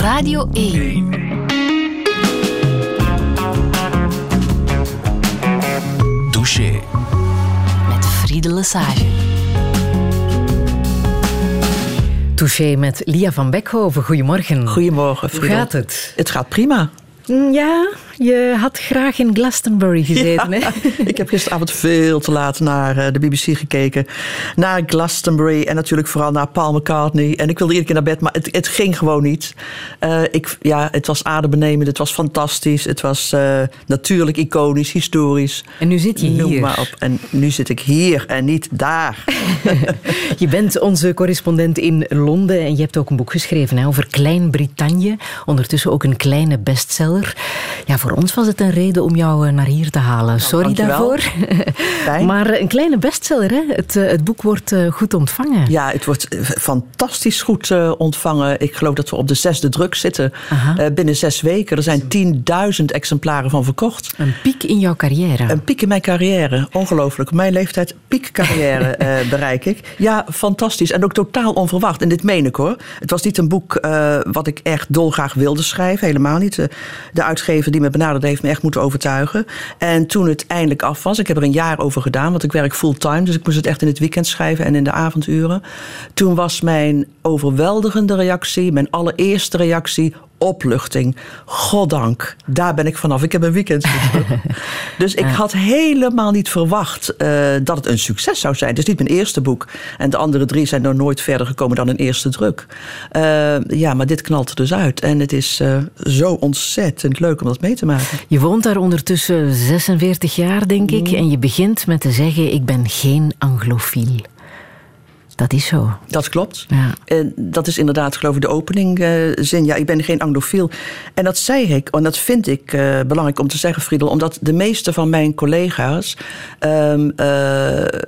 Radio 1. Douche. Met Friede Lesage. Touché met Lia van Beckhoven. Goedemorgen. Goedemorgen, Hoe gaat het? Het gaat prima. Mm, Ja, je had graag in Glastonbury gezeten, hè? Ik heb gisteravond veel te laat naar eh, de BBC gekeken. Naar Glastonbury en natuurlijk vooral naar Paul McCartney. En ik wilde iedere keer naar bed, maar het, het ging gewoon niet. Eh, ik, ja, het was adembenemend, het was fantastisch. Het was eh, natuurlijk iconisch, historisch. En nu zit je Noem hier. maar op. En nu zit ik hier en niet daar. Je bent onze correspondent in Londen en je hebt ook een boek geschreven hè, over Klein-Brittannië. Ondertussen ook een kleine bestseller. Ja, voor ons was het een reden om jou eh, naar hier te halen. Sorry dankjewel. daarvoor. Maar eh, een kleine bestseller, hè? Het, eh, het boek wordt goed ontvangen. Ja, het wordt fantastisch goed ontvangen. Ik geloof dat we op de zesde druk zitten. Aha. Binnen zes weken. Er zijn 10.000 exemplaren van verkocht. Een piek in jouw carrière. Een piek in mijn carrière. Ongelooflijk. Mijn leeftijd piekcarrière bereik ik. Ja, fantastisch. En ook totaal onverwacht. En dit meen ik hoor. Het was niet een boek wat ik echt dolgraag wilde schrijven. Helemaal niet. De, de uitgever die me benaderde heeft me echt moeten overtuigen. En toen het eindelijk af was. Ik heb er een jaar over gedaan. Want ik werk fulltime. Dus ik moest het echt in het weekend schrijven en in de avonduren. Toen was mijn overweldigende reactie. Mijn allereerste reactie opluchting. Goddank, daar ben ik vanaf. Ik heb een weekend. dus ik had helemaal niet verwacht eh, dat het een succes zou zijn. Het is niet mijn eerste boek. En de andere drie zijn nog nooit verder gekomen dan een eerste druk. Eh, ja, maar dit knalt er dus uit. En het is eh, zo ontzettend leuk om dat mee te maken. Je woont daar ondertussen 46 jaar, denk Mm. ik. En je begint met te zeggen, ik ben geen anglofiel. Dat is zo. Dat klopt. Ja. En dat is inderdaad, geloof ik, de openingzin. ja, ik ben geen anglofiel. En dat zei ik, en dat vind ik eh, belangrijk om te zeggen, Friedel, omdat de meeste van mijn collega's ehm, eh,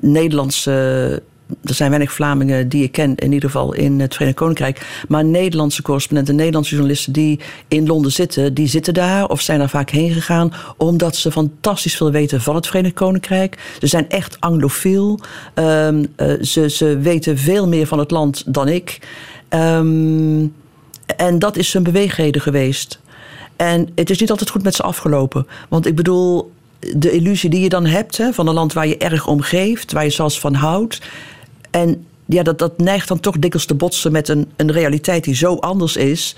Nederlandse. Er zijn weinig Vlamingen die ik ken, in ieder geval in het Verenigd Koninkrijk. Maar Nederlandse correspondenten, Nederlandse journalisten die in Londen zitten, die zitten daar of zijn daar vaak heen gegaan. Omdat ze fantastisch veel weten van het Verenigd Koninkrijk. Ze zijn echt anglofiel. Ehm, eh, ze, ze weten veel meer van het land dan ik. Ehm, en dat is hun beweegreden geweest. En het is niet altijd goed met ze afgelopen. Want ik bedoel, de illusie die je dan hebt hè, van een land waar je erg om geeft, waar je zelfs van houdt. En ja, dat, dat neigt dan toch dikwijls te botsen met een, een realiteit die zo anders is.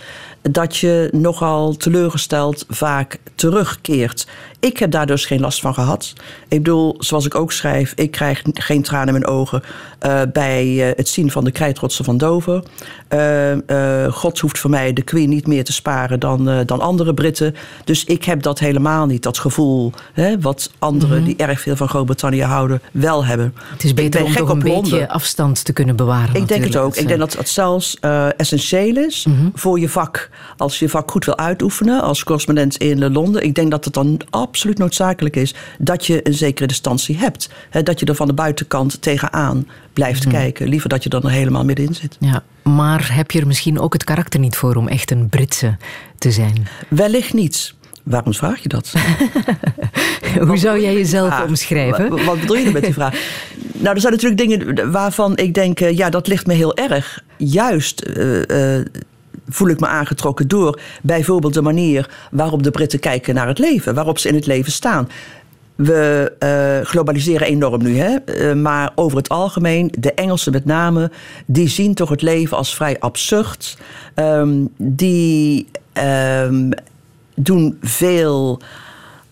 Dat je nogal teleurgesteld vaak terugkeert. Ik heb daar dus geen last van gehad. Ik bedoel, zoals ik ook schrijf, ik krijg geen tranen in mijn ogen eh, bij eh, het zien van de krijtrotsen van Dover. Eh, God hoeft voor mij de Queen niet meer te sparen dan, dan andere Britten. Dus ik heb dat helemaal niet, dat gevoel hè, wat anderen die erg veel van Groot-Brittannië houden, wel hebben. Mhm. Het is beter om toch een beetje Londen. afstand te kunnen bewaren. Ik denk het ook. Ik denk dat het zelfs essentieel is Mhm. voor je vak. Als je je vak goed wil uitoefenen als correspondent in Londen. Ik denk dat het dan absoluut noodzakelijk is dat je een zekere distantie hebt. Hè, dat je er van de buitenkant tegenaan blijft Mhm. kijken. Liever dat je er dan helemaal middenin zit. Ja, maar heb je er misschien ook het karakter niet voor om echt een Britse te zijn? Wellicht niet. Waarom vraag je dat? Hoe zou jij jezelf omschrijven? Wa- Wat bedoel je met die vraag? Nou, er zijn natuurlijk dingen waarvan ik denk, eh, ja, dat ligt me heel erg. Juist eh, eh, voel ik me aangetrokken door bijvoorbeeld de manier waarop de Britten kijken naar het leven, waarop ze in het leven staan. We eh, globaliseren enorm nu, hè? Eh, maar over het algemeen, de Engelsen met name, die zien toch het leven als vrij absurd. Ehm, die ehm, doen veel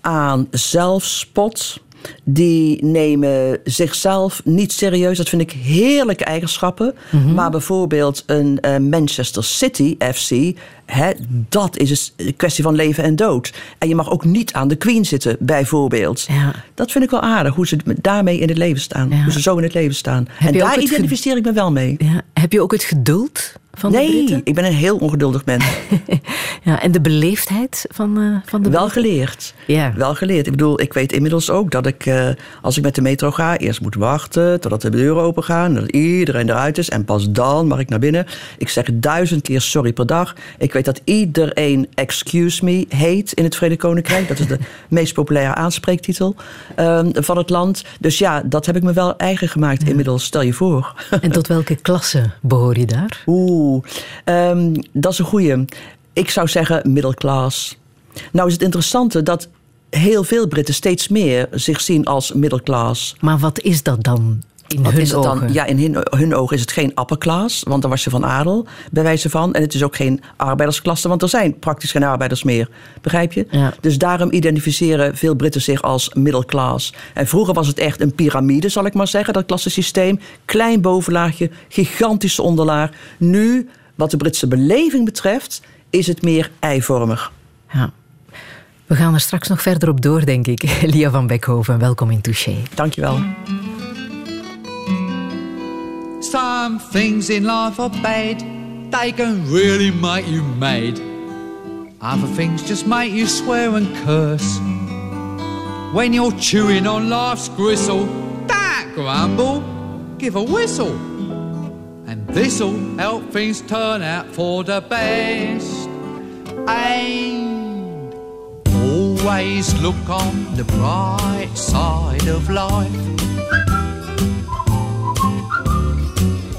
aan zelfspot. Die nemen zichzelf niet serieus. Dat vind ik heerlijke eigenschappen. Maar bijvoorbeeld een eh, Manchester City FC. Hè, dat is een kwestie van leven en dood. En je mag ook niet aan de Queen zitten, bijvoorbeeld. Ja. Dat vind ik wel aardig, hoe ze daarmee in het leven staan. Ja. Hoe ze zo in het leven staan. en daar identificeer ik me wel mee. Ja. Heb je ook het geduld van Nee, ik ben een heel ongeduldig mens. Ja, en de beleefdheid van, eh, van de Wel geleerd. Ja. Wel geleerd. Ik bedoel, ik weet inmiddels ook dat ik, eh, als ik met de metro ga, eerst moet wachten totdat de deuren open gaan, dat iedereen eruit is en pas dan mag ik naar binnen. Ik zeg duizend keer sorry per dag. Ik weet dat iedereen excuse me heet in het Verenigd Koninkrijk. Dat is de meest populaire aanspreektitel ehm, van het land. Dus ja, dat heb ik me wel eigen gemaakt inmiddels. Stel je voor. En tot welke klasse behoor je daar? Oeh, Ehm, dat is een goeie. Ik zou zeggen middelklas. Nou is het interessante dat heel veel Britten steeds meer zich zien als middelklas. Maar wat is dat dan? In Wat hun is het dan? ogen? Ja, in hun, hun ogen is het geen upperclass, want dan was je van adel, bij wijze van. En het is ook geen arbeidersklasse, want er zijn praktisch geen arbeiders meer. Begrijp je? Ja. Dus daarom identificeren veel Britten zich als middelklas. En vroeger was het echt een piramide, zal ik maar zeggen, dat klassensysteem. Klein bovenlaagje, gigantische onderlaag. Nu, wat de Britse beleving betreft, is het meer eivormig. Ja. We gaan er straks nog verder op door, denk ik. Lia van Beckhoven, welkom in Touché. Dankjewel. Some things in life are bad, they can really make you mad. Other things just make you swear and curse. When you're chewing on life's gristle, don't grumble, give a whistle. And this'll help things turn out for the best. And always look on the bright side of life.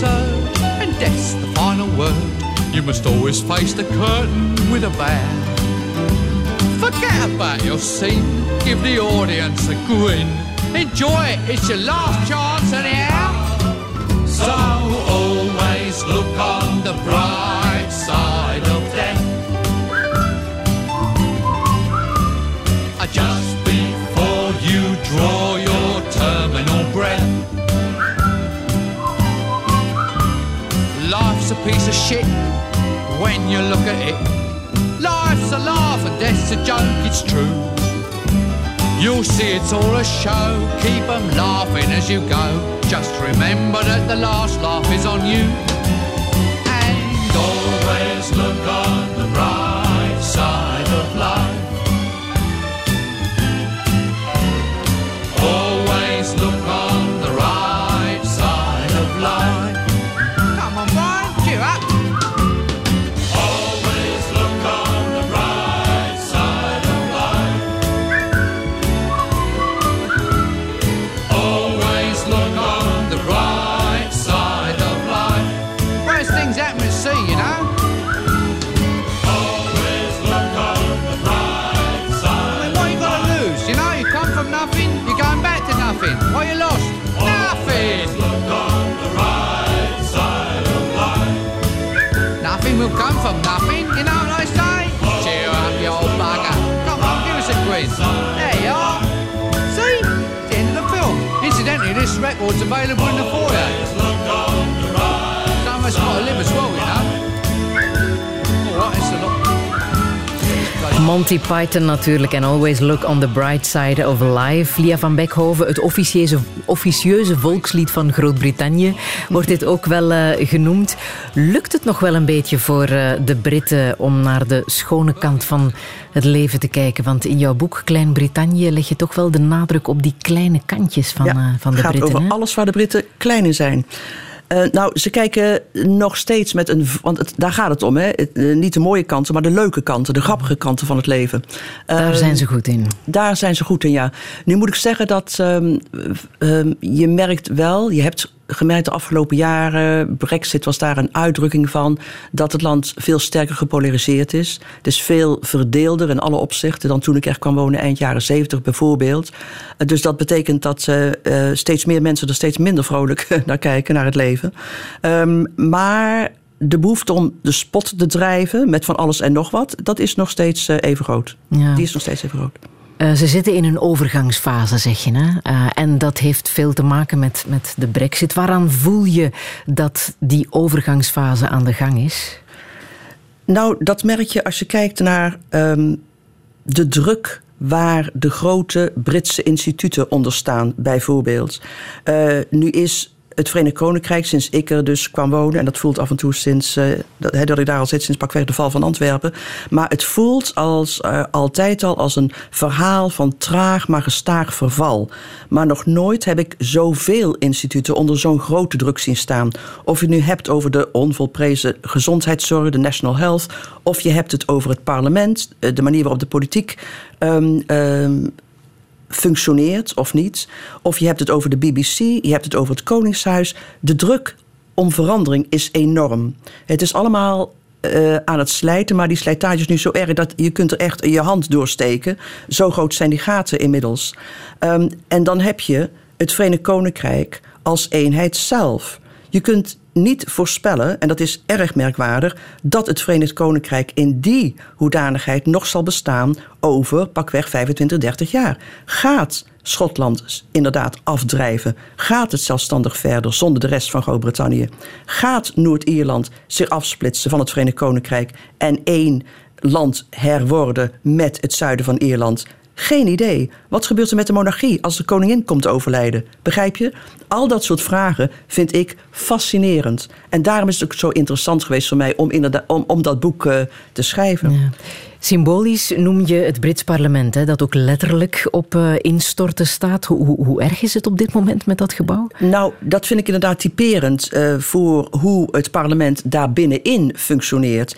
absurd, and death's the final word. You must always face the curtain with a bow. Forget about your scene, give the audience a grin. Enjoy it, it's your last chance anyhow. So always look on the bright side of piece of shit when you look at it. Life's a laugh and death's a joke, it's true. You'll see it's all a show, keep 'em laughing as you go. Just remember that the last laugh is on you. Available in the foyer. Monty Python natuurlijk en Always Look on the Bright Side of Life. Lia van Beckhoven, het officieuze, officieuze volkslied van Groot-Brittannië, wordt dit ook wel eh, genoemd. Lukt het nog wel een beetje voor eh, de Britten om naar de schone kant van het leven te kijken? Want in jouw boek Klein-Brittannië leg je toch wel de nadruk op die kleine kantjes van, eh, van de het gaat Britten. over hè? alles waar de Britten klein in zijn. Eh, nou, ze kijken nog steeds met een. Want het, daar gaat het om, hè? Eh, niet de mooie kanten, maar de leuke kanten, de grappige kanten van het leven. Daar Eh, zijn ze goed in. Daar zijn ze goed in, ja. Nu moet ik zeggen dat ehm, ehm, je merkt wel, je hebt gemerkt de afgelopen jaren, Brexit was daar een uitdrukking van, dat het land veel sterker gepolariseerd is. Het is veel verdeelder in alle opzichten dan toen ik er kwam wonen eind jaren zeventig bijvoorbeeld. Eh, Dus dat betekent dat eh, eh, steeds meer mensen er steeds minder vrolijk naar kijken, naar het leven. Ehm, maar de behoefte om de spot te drijven met van alles en nog wat, dat is nog steeds even groot. Ja. Die is nog steeds even groot. Eh, ze zitten in een overgangsfase, zeg je. Hè? Eh, en dat heeft veel te maken met, met de brexit. Waaraan voel je dat die overgangsfase aan de gang is? Nou, dat merk je als je kijkt naar ehm, de druk waar de grote Britse instituten onder staan, bijvoorbeeld. Uh, nu is het Verenigd Koninkrijk, sinds ik er dus kwam wonen, en dat voelt af en toe sinds uh, dat, dat, ik daar al zit, sinds pakweg de val van Antwerpen. Maar het voelt als, uh, altijd al als een verhaal van traag maar gestaag verval. Maar nog nooit heb ik zoveel instituten onder zo'n grote druk zien staan. Of je nu hebt over de onvolprezen gezondheidszorg, de National Health, of je hebt het over het parlement, uh, de manier waarop de politiek. Um, um, functioneert of niet. Of je hebt het over de BBC, je hebt het over het Koningshuis. De druk om verandering is enorm. Het is allemaal uh, aan het slijten, maar die slijtage is nu zo erg dat je kunt er echt je hand doorsteken. Zo groot zijn die gaten inmiddels. Um, en dan heb je het Verenigd Koninkrijk als eenheid zelf. Je kunt niet voorspellen, en dat is erg merkwaardig, dat het Verenigd Koninkrijk in die hoedanigheid nog zal bestaan over pakweg 25, 30 jaar. Gaat Schotland inderdaad afdrijven? Gaat het zelfstandig verder zonder de rest van Groot-Brittannië? Gaat Noord-Ierland zich afsplitsen van het Verenigd Koninkrijk en één land herworden met het zuiden van Ierland? Geen idee. Wat gebeurt er met de monarchie als de koningin komt overlijden? Begrijp je? Al dat soort vragen vind ik fascinerend. En daarom is het ook zo interessant geweest voor mij om, om, om dat boek uh, te schrijven. Ja. Symbolisch noem je het Brits parlement, hè, dat ook letterlijk op uh, instorten staat. Hoe, hoe, hoe, erg is het op dit moment met dat gebouw? Nou, dat vind ik inderdaad typerend uh, voor hoe het parlement daar binnenin functioneert.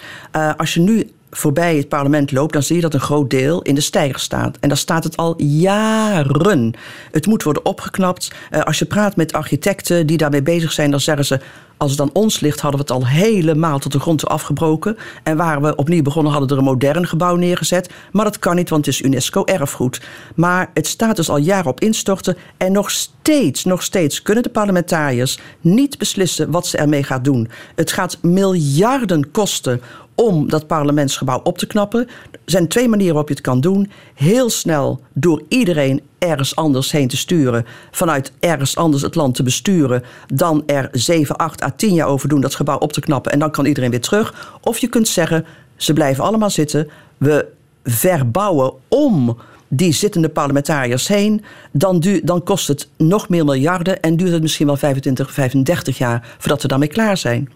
Als je nu voorbij het parlement loopt, dan zie je dat een groot deel in de steiger staat. En daar staat het al jaren. Het moet worden opgeknapt. Uh, als je praat met architecten die daarmee bezig zijn, dan zeggen ze. Als het aan ons ligt, hadden we het al helemaal tot de grond afgebroken. En waar we opnieuw begonnen, hadden we er een modern gebouw neergezet. Maar dat kan niet, want het is UNESCO-erfgoed. Maar het staat dus al jaren op instorten. En nog steeds, nog steeds kunnen de parlementariërs niet beslissen wat ze ermee gaan doen. Het gaat miljarden kosten om dat parlementsgebouw op te knappen. Er zijn twee manieren waarop je het kan doen. Heel snel door iedereen ergens anders heen te sturen. Vanuit ergens anders het land te besturen. Dan er 7, 8 à 10 jaar over doen dat gebouw op te knappen. En dan kan iedereen weer terug. Of je kunt zeggen, ze blijven allemaal zitten. We verbouwen om die zittende parlementariërs heen, dan, du dan kost het nog meer miljarden en duurt het misschien wel 25, 35 jaar voordat we daarmee klaar zijn.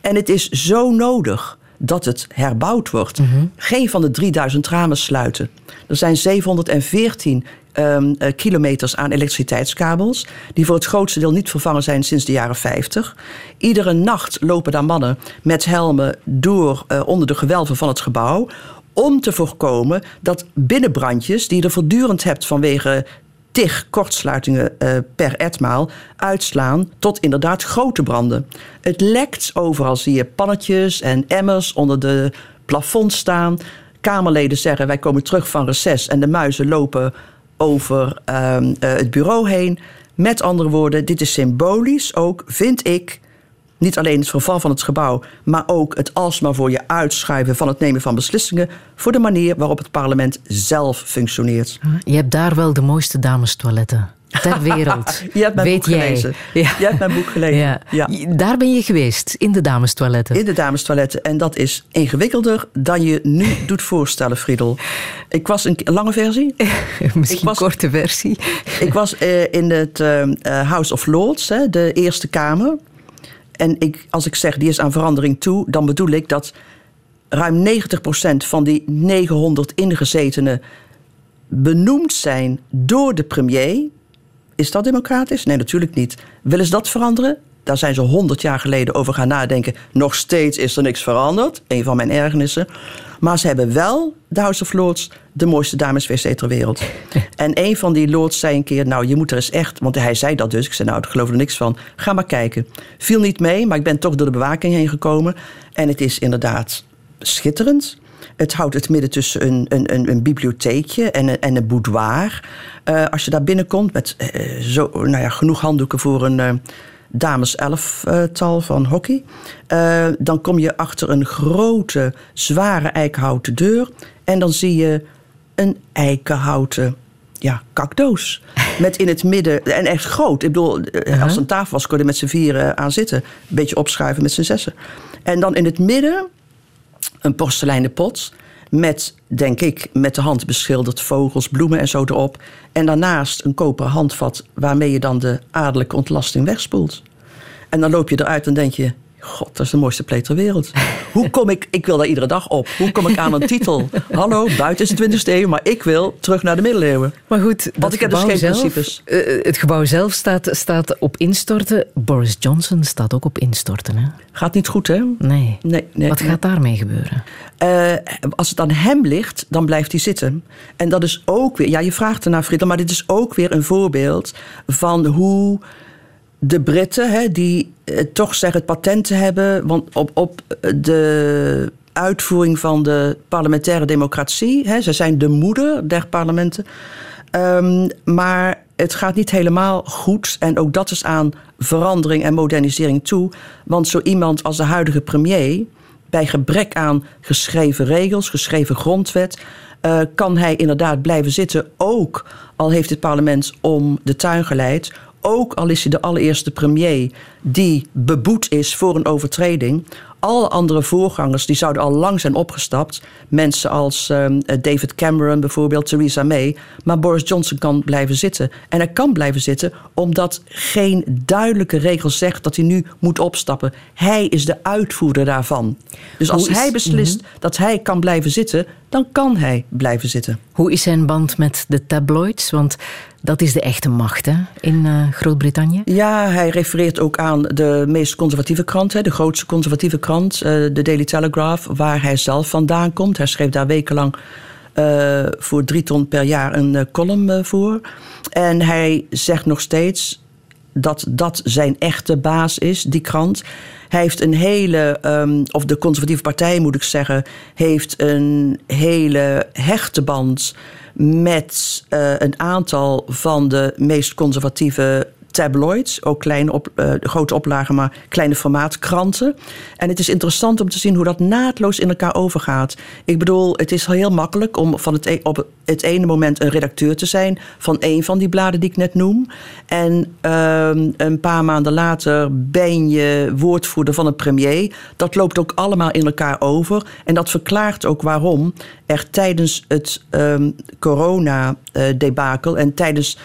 En het is zo nodig dat het herbouwd wordt. Mm -hmm. Geen van de 3000 ramen sluiten. Er zijn 714 um, uh, kilometers aan elektriciteitskabels, die voor het grootste deel niet vervangen zijn sinds de jaren 50. Iedere nacht lopen daar mannen met helmen door uh, onder de gewelven van het gebouw om te voorkomen dat binnenbrandjes, die je er voortdurend hebt vanwege tig kortsluitingen uh, per etmaal uitslaan tot inderdaad grote branden. Het lekt, overal zie je pannetjes en emmers onder de plafond staan. Kamerleden zeggen wij komen terug van reces en de muizen lopen over uh, uh, het bureau heen. Met andere woorden, dit is symbolisch ook, vind ik, niet alleen het verval van het gebouw, maar ook het alsmaar voor je uitschuiven van het nemen van beslissingen voor de manier waarop het parlement zelf functioneert. Je hebt daar wel de mooiste damestoiletten ter wereld. je hebt mijn Weet boek gelezen. Ja. Je hebt mijn boek gelezen. Ja. ja. Daar ben je geweest, in de damestoiletten. In de damestoiletten. En dat is ingewikkelder dan je nu doet voorstellen, Friedel. Ik was een lange versie. Misschien een korte versie. ik was uh, in het uh, House of Lords, hè, de Eerste Kamer. En ik, als ik zeg die is aan verandering toe, dan bedoel ik dat ruim 90% van die 900 ingezetenen benoemd zijn door de premier. Is dat democratisch? Nee, natuurlijk niet. Willen ze dat veranderen? Daar zijn ze 100 jaar geleden over gaan nadenken. Nog steeds is er niks veranderd. Een van mijn ergernissen. Maar ze hebben wel, de House of Lords, de mooiste dameswc ter wereld. en een van die lords zei een keer, nou je moet er eens echt... Want hij zei dat dus, ik zei nou ik geloof er niks van. Ga maar kijken. Viel niet mee, maar ik ben toch door de bewaking heen gekomen. En het is inderdaad schitterend. Het houdt het midden tussen een, een, een, een bibliotheekje en een, en een boudoir. Uh, als je daar binnenkomt met uh, zo, nou ja, genoeg handdoeken voor een... Uh, dames elftal van hockey. Uh, dan kom je achter een grote, zware eikenhouten deur. En dan zie je een eikenhouten ja, kakdoos. Met in het midden, en echt groot. Ik bedoel, uh-huh. als een tafel was, kon je er met z'n vieren aan zitten. Een beetje opschuiven met z'n zessen. En dan in het midden een porseleinen pot met, denk ik, met de hand beschilderd vogels, bloemen en zo erop. En daarnaast een koperen handvat waarmee je dan de adellijke ontlasting wegspoelt. En dan loop je eruit en denk je, god, dat is de mooiste plek ter wereld. Hoe kom ik, ik wil daar iedere dag op. Hoe kom ik aan een titel? Hallo, buiten is de 20e eeuw, maar ik wil terug naar de middeleeuwen. Maar goed, Want ik heb dus geen zelf, principes. eh, het gebouw zelf staat, staat op instorten. Boris Johnson staat ook op instorten. Hè? Gaat niet goed, hè? Nee. Nee, nee. Wat nee. gaat daarmee gebeuren? Eh, als het aan hem ligt, dan blijft hij zitten. En dat is ook weer, ja, je vraagt ernaar, Friedel, maar dit is ook weer een voorbeeld van hoe de Britten, hè, die eh, toch zeggen het patent te hebben want op, op de uitvoering van de parlementaire democratie. Hè, ze zijn de moeder der parlementen. Ehm, maar het gaat niet helemaal goed. En ook dat is aan verandering en modernisering toe. Want zo iemand als de huidige premier, bij gebrek aan geschreven regels, geschreven grondwet, eh, kan hij inderdaad blijven zitten. Ook al heeft het parlement om de tuin geleid. Ook al is hij de allereerste premier die beboet is voor een overtreding. Alle andere voorgangers die zouden al lang zijn opgestapt. Mensen als ehm, David Cameron bijvoorbeeld, Theresa May. Maar Boris Johnson kan blijven zitten. En hij kan blijven zitten omdat geen duidelijke regel zegt dat hij nu moet opstappen. Hij is de uitvoerder daarvan. Dus als is- hij beslist dat hij kan blijven zitten, dan kan hij blijven zitten. Hoe is zijn band met de tabloids? Want dat is de echte macht hè, in eh, Groot-Brittannië. Ja, hij refereert ook aan de meest conservatieve krant, hè, de grootste conservatieve krant, eh, de Daily Telegraph, waar hij zelf vandaan komt. Hij schreef daar wekenlang eh, voor drie ton per jaar een eh, column voor. En hij zegt nog steeds dat dat zijn echte baas is, die krant. Hij heeft een hele, ehm, of de conservatieve partij moet ik zeggen, heeft een hele hechte band met een aantal van de meest conservatieve tabloids, ook kleine op, eh, grote oplagen, maar kleine formaat kranten. En het is interessant om te zien hoe dat naadloos in elkaar overgaat. Ik bedoel, het is heel makkelijk om van het, e- op het ene moment een redacteur te zijn van een van die bladen die ik net noem. En ehm, een paar maanden later ben je woordvoerder van een premier. Dat loopt ook allemaal in elkaar over. En dat verklaart ook waarom er tijdens het ehm corona-debakel en tijdens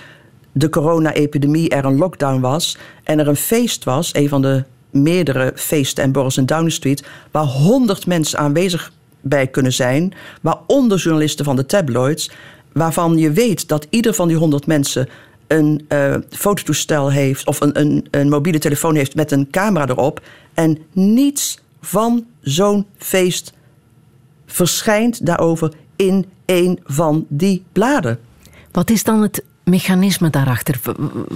de corona-epidemie er een lockdown was en er een feest was, een van de meerdere feesten en borrels in Downing Street, waar honderd mensen aanwezig bij kunnen zijn, waaronder journalisten van de tabloids, waarvan je weet dat ieder van die honderd mensen een eh, fototoestel heeft of een, een, een mobiele telefoon heeft met een camera erop en niets van zo'n feest verschijnt daarover in een van die bladen. Wat is dan het mechanisme daarachter?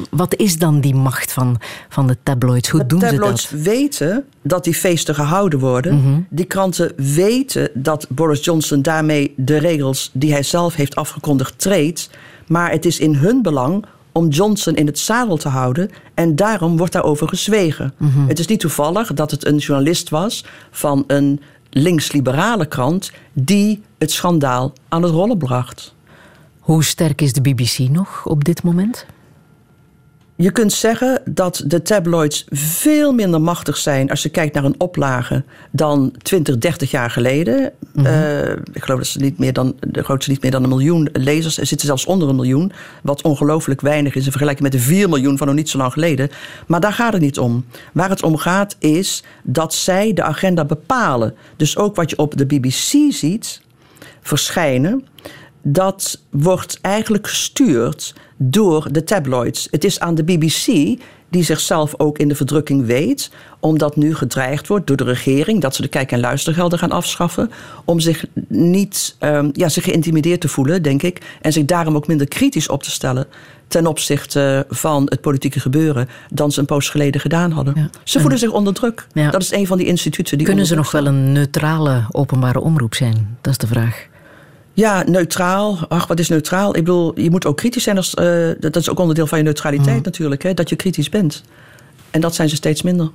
Wat is dan die macht van, van de tabloids? Hoe De doen ze tabloids dat? weten dat die feesten gehouden worden. Die kranten weten dat Boris Johnson daarmee de regels die hij zelf heeft afgekondigd treedt. Maar het is in hun belang om Johnson in het zadel te houden. En daarom wordt daarover gezwegen. Het is niet toevallig dat het een journalist was van een links-liberale krant die het schandaal aan het rollen bracht. Hoe sterk is de BBC nog op dit moment? Je kunt zeggen dat de tabloids veel minder machtig zijn als je kijkt naar een oplage dan 20, 30 jaar geleden. Eh, ik geloof dat ze niet meer dan, de grootste niet meer dan een miljoen lezers. Ze zitten zelfs onder een miljoen, wat ongelooflijk weinig is in vergelijking met de 4 miljoen van nog niet zo lang geleden. Maar daar gaat het niet om. Waar het om gaat is dat zij de agenda bepalen. Dus ook wat je op de BBC ziet verschijnen, dat wordt eigenlijk gestuurd door de tabloids. Het is aan de BBC, die zichzelf ook in de verdrukking weet, omdat nu gedreigd wordt door de regering dat ze de kijk- en luistergelden gaan afschaffen, om zich niet ehm, ja, zich geïntimideerd te voelen, denk ik, en zich daarom ook minder kritisch op te stellen ten opzichte van het politieke gebeuren dan ze een poos geleden gedaan hadden. Ja. Ze voelen zich onder druk. Ja. Dat is een van die instituten die Kunnen ze nog wel een neutrale openbare omroep zijn? Dat is de vraag. Ja, neutraal. Ach, wat is neutraal? Ik bedoel, je moet ook kritisch zijn. Als, eh, dat is ook onderdeel van je neutraliteit natuurlijk. Hè, dat je kritisch bent. En dat zijn ze steeds minder.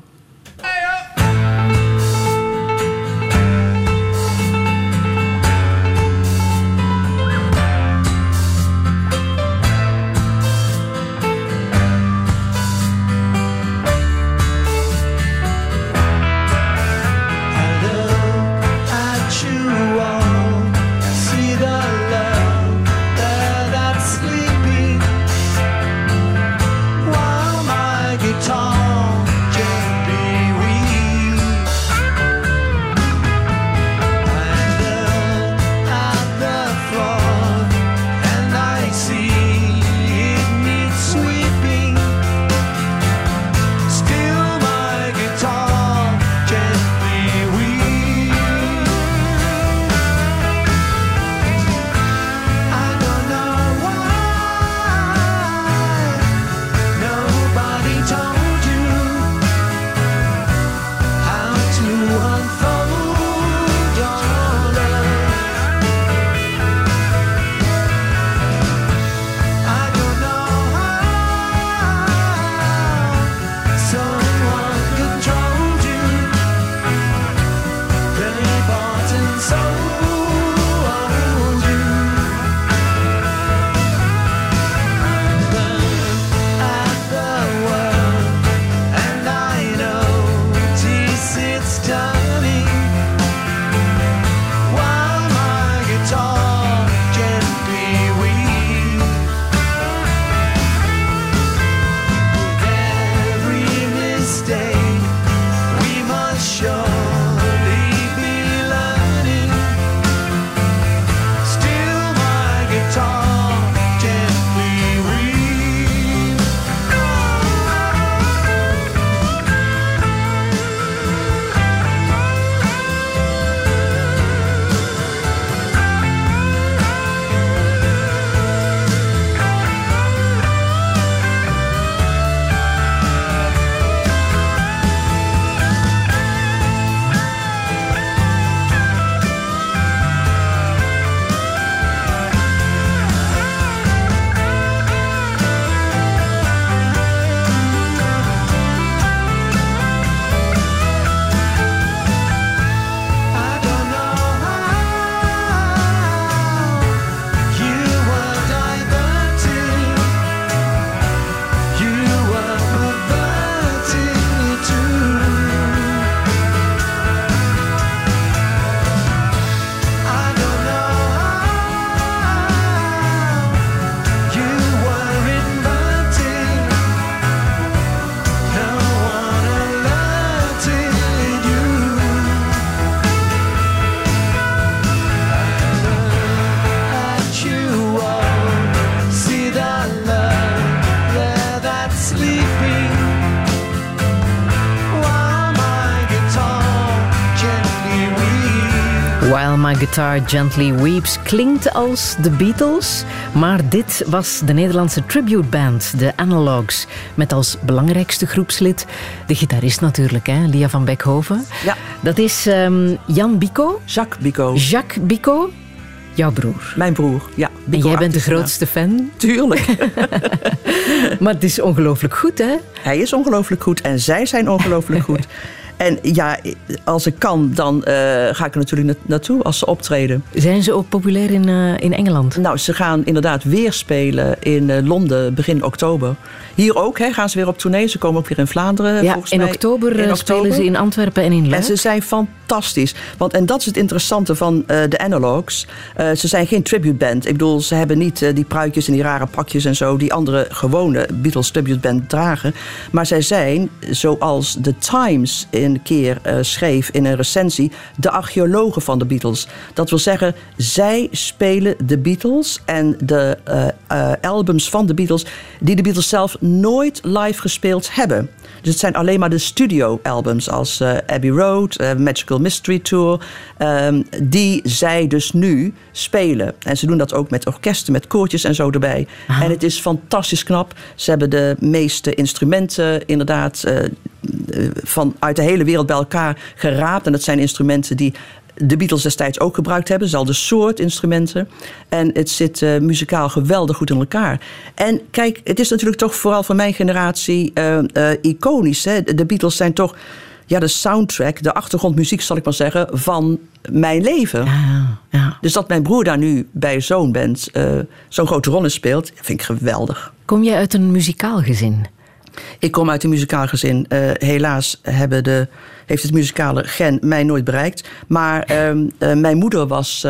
Guitar Gently Weeps klinkt als de Beatles, maar dit was de Nederlandse tributeband, de Analogs, met als belangrijkste groepslid de gitarist natuurlijk, hè, Lia van Beckhoven. Ja. Dat is ehm, Jan Bico, Jacques Bico, Jacques Bico, jouw broer. mijn broer. Ja, En Bico jij bent de grootste fan, Tuurlijk. maar het is ongelooflijk goed, hè? Hij is ongelooflijk goed en zij zijn ongelooflijk goed. En ja, als ik kan, dan eh, ga ik er natuurlijk na- naartoe als ze optreden. Zijn ze ook populair in, eh, in Engeland? Nou, ze gaan inderdaad weer spelen in eh, Londen begin oktober. Hier ook hè, gaan ze weer op tournee. Ze komen ook weer in Vlaanderen. Ja, volgens in mij. oktober, In eh, spelen ze in Antwerpen en in En Luik. ze zijn fantastisch. Want, en dat is het interessante van de Analogs. Eh, ze zijn geen tributeband. Ik bedoel, ze hebben niet die pruikjes en die rare pakjes en zo... die andere gewone Beatles tributeband dragen. Maar zij zijn, zoals The Times een keer eh, schreef in een recensie... de archeologen van de Beatles. Dat wil zeggen, zij spelen de Beatles... en de eh, eh, albums van de Beatles... die de Beatles zelf nooit live gespeeld hebben. Dus het zijn alleen maar de studio-albums als eh, Abbey Road, eh, Magical Mystery Tour, ehm, die zij dus nu spelen. En ze doen dat ook met orkesten, met koortjes en zo erbij. En het is fantastisch knap. Ze hebben de meeste instrumenten inderdaad eh, van uit de hele wereld bij elkaar geraapt. En dat zijn instrumenten die de Beatles destijds ook gebruikt hebben. Dezelfde soort instrumenten. En het zit eh, muzikaal geweldig goed in elkaar. En kijk, het is natuurlijk toch vooral voor mijn generatie eh, eh, iconisch. Hè? De Beatles zijn toch ja, de soundtrack, de achtergrondmuziek zal ik maar zeggen, van mijn leven. Ja, ja. Dus dat mijn broer daar nu bij zo'n band zo'n grote rol in speelt, vind ik geweldig. Kom jij uit een muzikaal gezin? Ik kom uit een muzikaal gezin. Eh, helaas hebben de, heeft het muzikale gen mij nooit bereikt. Maar ehm, eh, mijn moeder was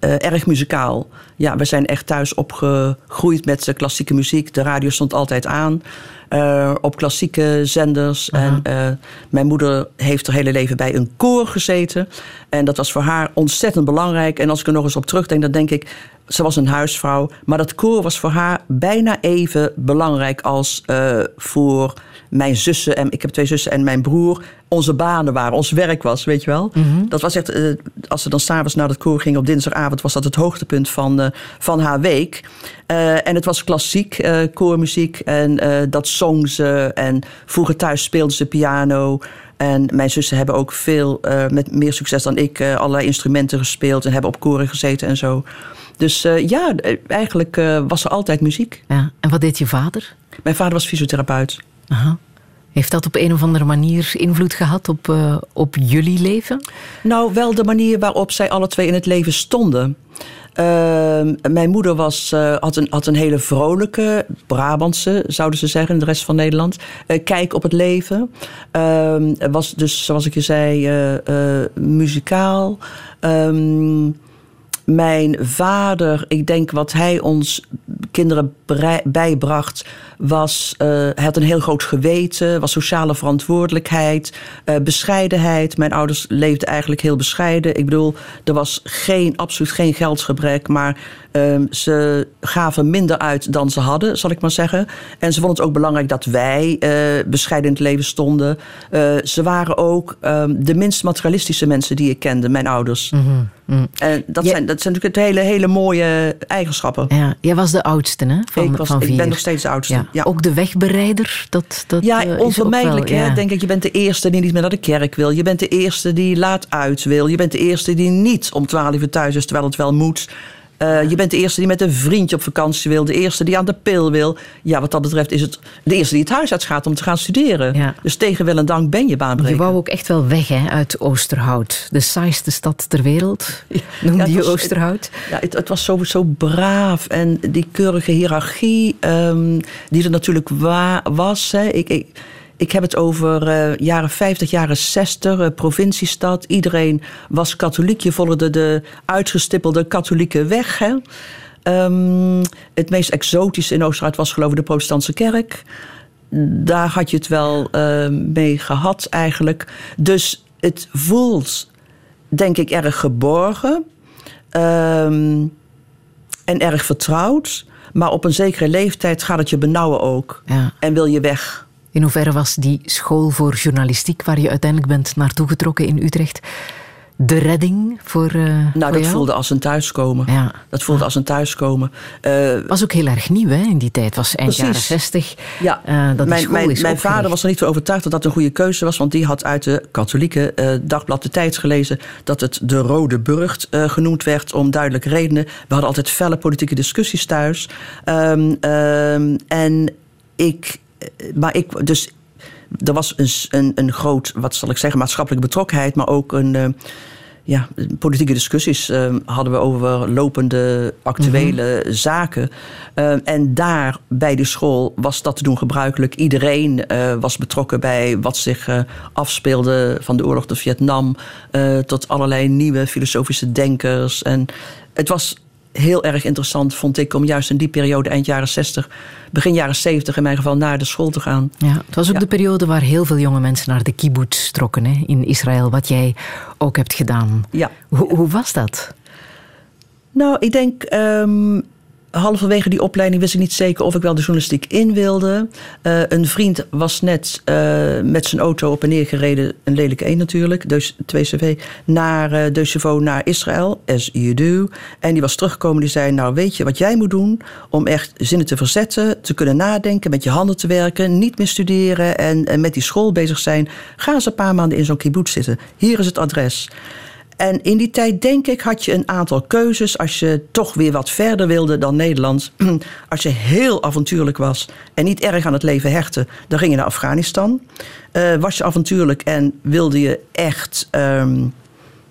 eh, erg muzikaal. Ja, we zijn echt thuis opgegroeid met eh, klassieke muziek. De radio stond altijd aan. eh, op klassieke zenders. En eh, mijn moeder heeft haar hele leven bij een koor gezeten. En dat was voor haar ontzettend belangrijk. En als ik er nog eens op terugdenk, dan denk ik... Ze was een huisvrouw, maar dat koor was voor haar bijna even belangrijk als voor mijn zussen. En ik heb twee zussen en mijn broer. Onze banen waren, ons werk was, weet je wel. Dat was echt, eh, als ze dan s'avonds naar het koor gingen op dinsdagavond, was dat het hoogtepunt van, eh, van haar week. Eh, en het was klassiek, koormuziek. En dat zong ze. En vroeger thuis speelde ze piano. En mijn zussen hebben ook veel, met meer succes dan ik, allerlei instrumenten gespeeld. En hebben op koren gezeten en zo. Dus ja, eigenlijk was er altijd muziek. Ja. En wat deed je vader? Mijn vader was fysiotherapeut. Heeft dat op een of andere manier invloed gehad op, eh, op jullie leven? Nou, wel de manier waarop zij alle twee in het leven stonden. Ehm, mijn moeder was, eh, had, een, had een hele vrolijke, Brabantse, zouden ze zeggen, in de rest van Nederland, eh, kijk op het leven. Ehm, was dus, zoals ik je zei, muzikaal. Ehm, mijn vader, ik denk wat hij ons kinderen bijbracht, was, eh, hij had een heel groot geweten, was sociale verantwoordelijkheid, eh, bescheidenheid. Mijn ouders leefden eigenlijk heel bescheiden. Ik bedoel, er was geen, absoluut geen geldsgebrek, maar ehm, ze gaven minder uit dan ze hadden, zal ik maar zeggen. En ze vonden het ook belangrijk dat wij eh, bescheiden in het leven stonden. Eh, ze waren ook ehm, de minst materialistische mensen die ik kende, mijn ouders. En dat, Ja. zijn, dat zijn natuurlijk hele, hele mooie eigenschappen. Ja, jij was de oudste hè, van, ik, was, van vier. ik ben nog steeds de oudste. Ja. Ja, Ook de wegbereider, dat, dat ja eh, onvermijdelijk. wel, hè? ja. Denk ik, je bent de eerste die niet meer naar de kerk wil. Je bent de eerste die laat uit wil. Je bent de eerste die niet om twaalf uur thuis is, terwijl het wel moet. Eh, je bent de eerste die met een vriendje op vakantie wil. De eerste die aan de pil wil. Ja, wat dat betreft is het de eerste die het huis uitgaat om te gaan studeren. Ja. Dus tegen wil en dank ben je Je baanbreker. wou ook echt wel weg hè, uit Oosterhout. De saaiste stad ter wereld, noemde Ja, je was- Oosterhout. Ja, het, het was zo, zo braaf en die keurige hiërarchie ehm, die er natuurlijk wa- was. Hè. Ik, ik, ik heb het over eh, jaren 50, jaren 60, eh, provinciestad. Iedereen was katholiek. Je volgde de uitgestippelde katholieke weg. Hè. Ehm, het meest exotische in Oosterhout was geloof ik de protestantse kerk. Daar had je het wel eh, mee gehad eigenlijk. Dus het voelt, denk ik, erg geborgen. Ehm, en erg vertrouwd. Maar op een zekere leeftijd gaat het je benauwen ook. Ja. En wil je weg. In hoeverre was die school voor journalistiek, waar je uiteindelijk bent naartoe getrokken in Utrecht, de redding voor, eh Nou, voor dat jou? voelde als een thuiskomen. Ja. Dat voelde als een thuiskomen. Eh, was ook heel erg nieuw hè, in die tijd. Was eind Precies. jaren 60. Ja, eh, dat mijn, mijn, vader was er niet van overtuigd dat dat een goede keuze was. Want die had uit de katholieke dagblad De Tijd gelezen dat het de Rode Burcht genoemd werd. Om duidelijke redenen. We hadden altijd felle politieke discussies thuis. Ehm, ehm, en ik, maar ik, dus er was een, een, een groot, wat zal ik zeggen, maatschappelijke betrokkenheid. Maar ook een. eh, ja, politieke discussies eh, hadden we over lopende actuele zaken. Eh, en daar bij de school was dat te doen gebruikelijk. Iedereen eh, was betrokken bij wat zich eh, afspeelde van de oorlog tot Vietnam tot allerlei nieuwe filosofische denkers. En het was heel erg interessant, vond ik, om juist in die periode, eind jaren 60, begin jaren 70 in mijn geval, naar de school te gaan. Ja, het was ook Ja. de periode waar heel veel jonge mensen naar de kibbutz trokken hè, in Israël, wat jij ook hebt gedaan. Ja. Hoe, hoe was dat? Nou, ik denk. ehm, halverwege die opleiding wist ik niet zeker of ik wel de journalistiek in wilde. Eh, een vriend was net eh, met zijn auto op en neer gereden, een lelijke één natuurlijk, dus 2CV, naar uh, naar Israël, as you do. En die was teruggekomen, die zei, nou weet je wat jij moet doen om echt zinnen te verzetten, te kunnen nadenken, met je handen te werken, niet meer studeren en, en met die school bezig zijn. Ga eens een paar maanden in zo'n kibbutz zitten. Hier is het adres. En in die tijd, denk ik, had je een aantal keuzes. Als je toch weer wat verder wilde dan Nederland. Als je heel avontuurlijk was en niet erg aan het leven hechtte, dan ging je naar Afghanistan. Uh, was je avontuurlijk en wilde je echt um,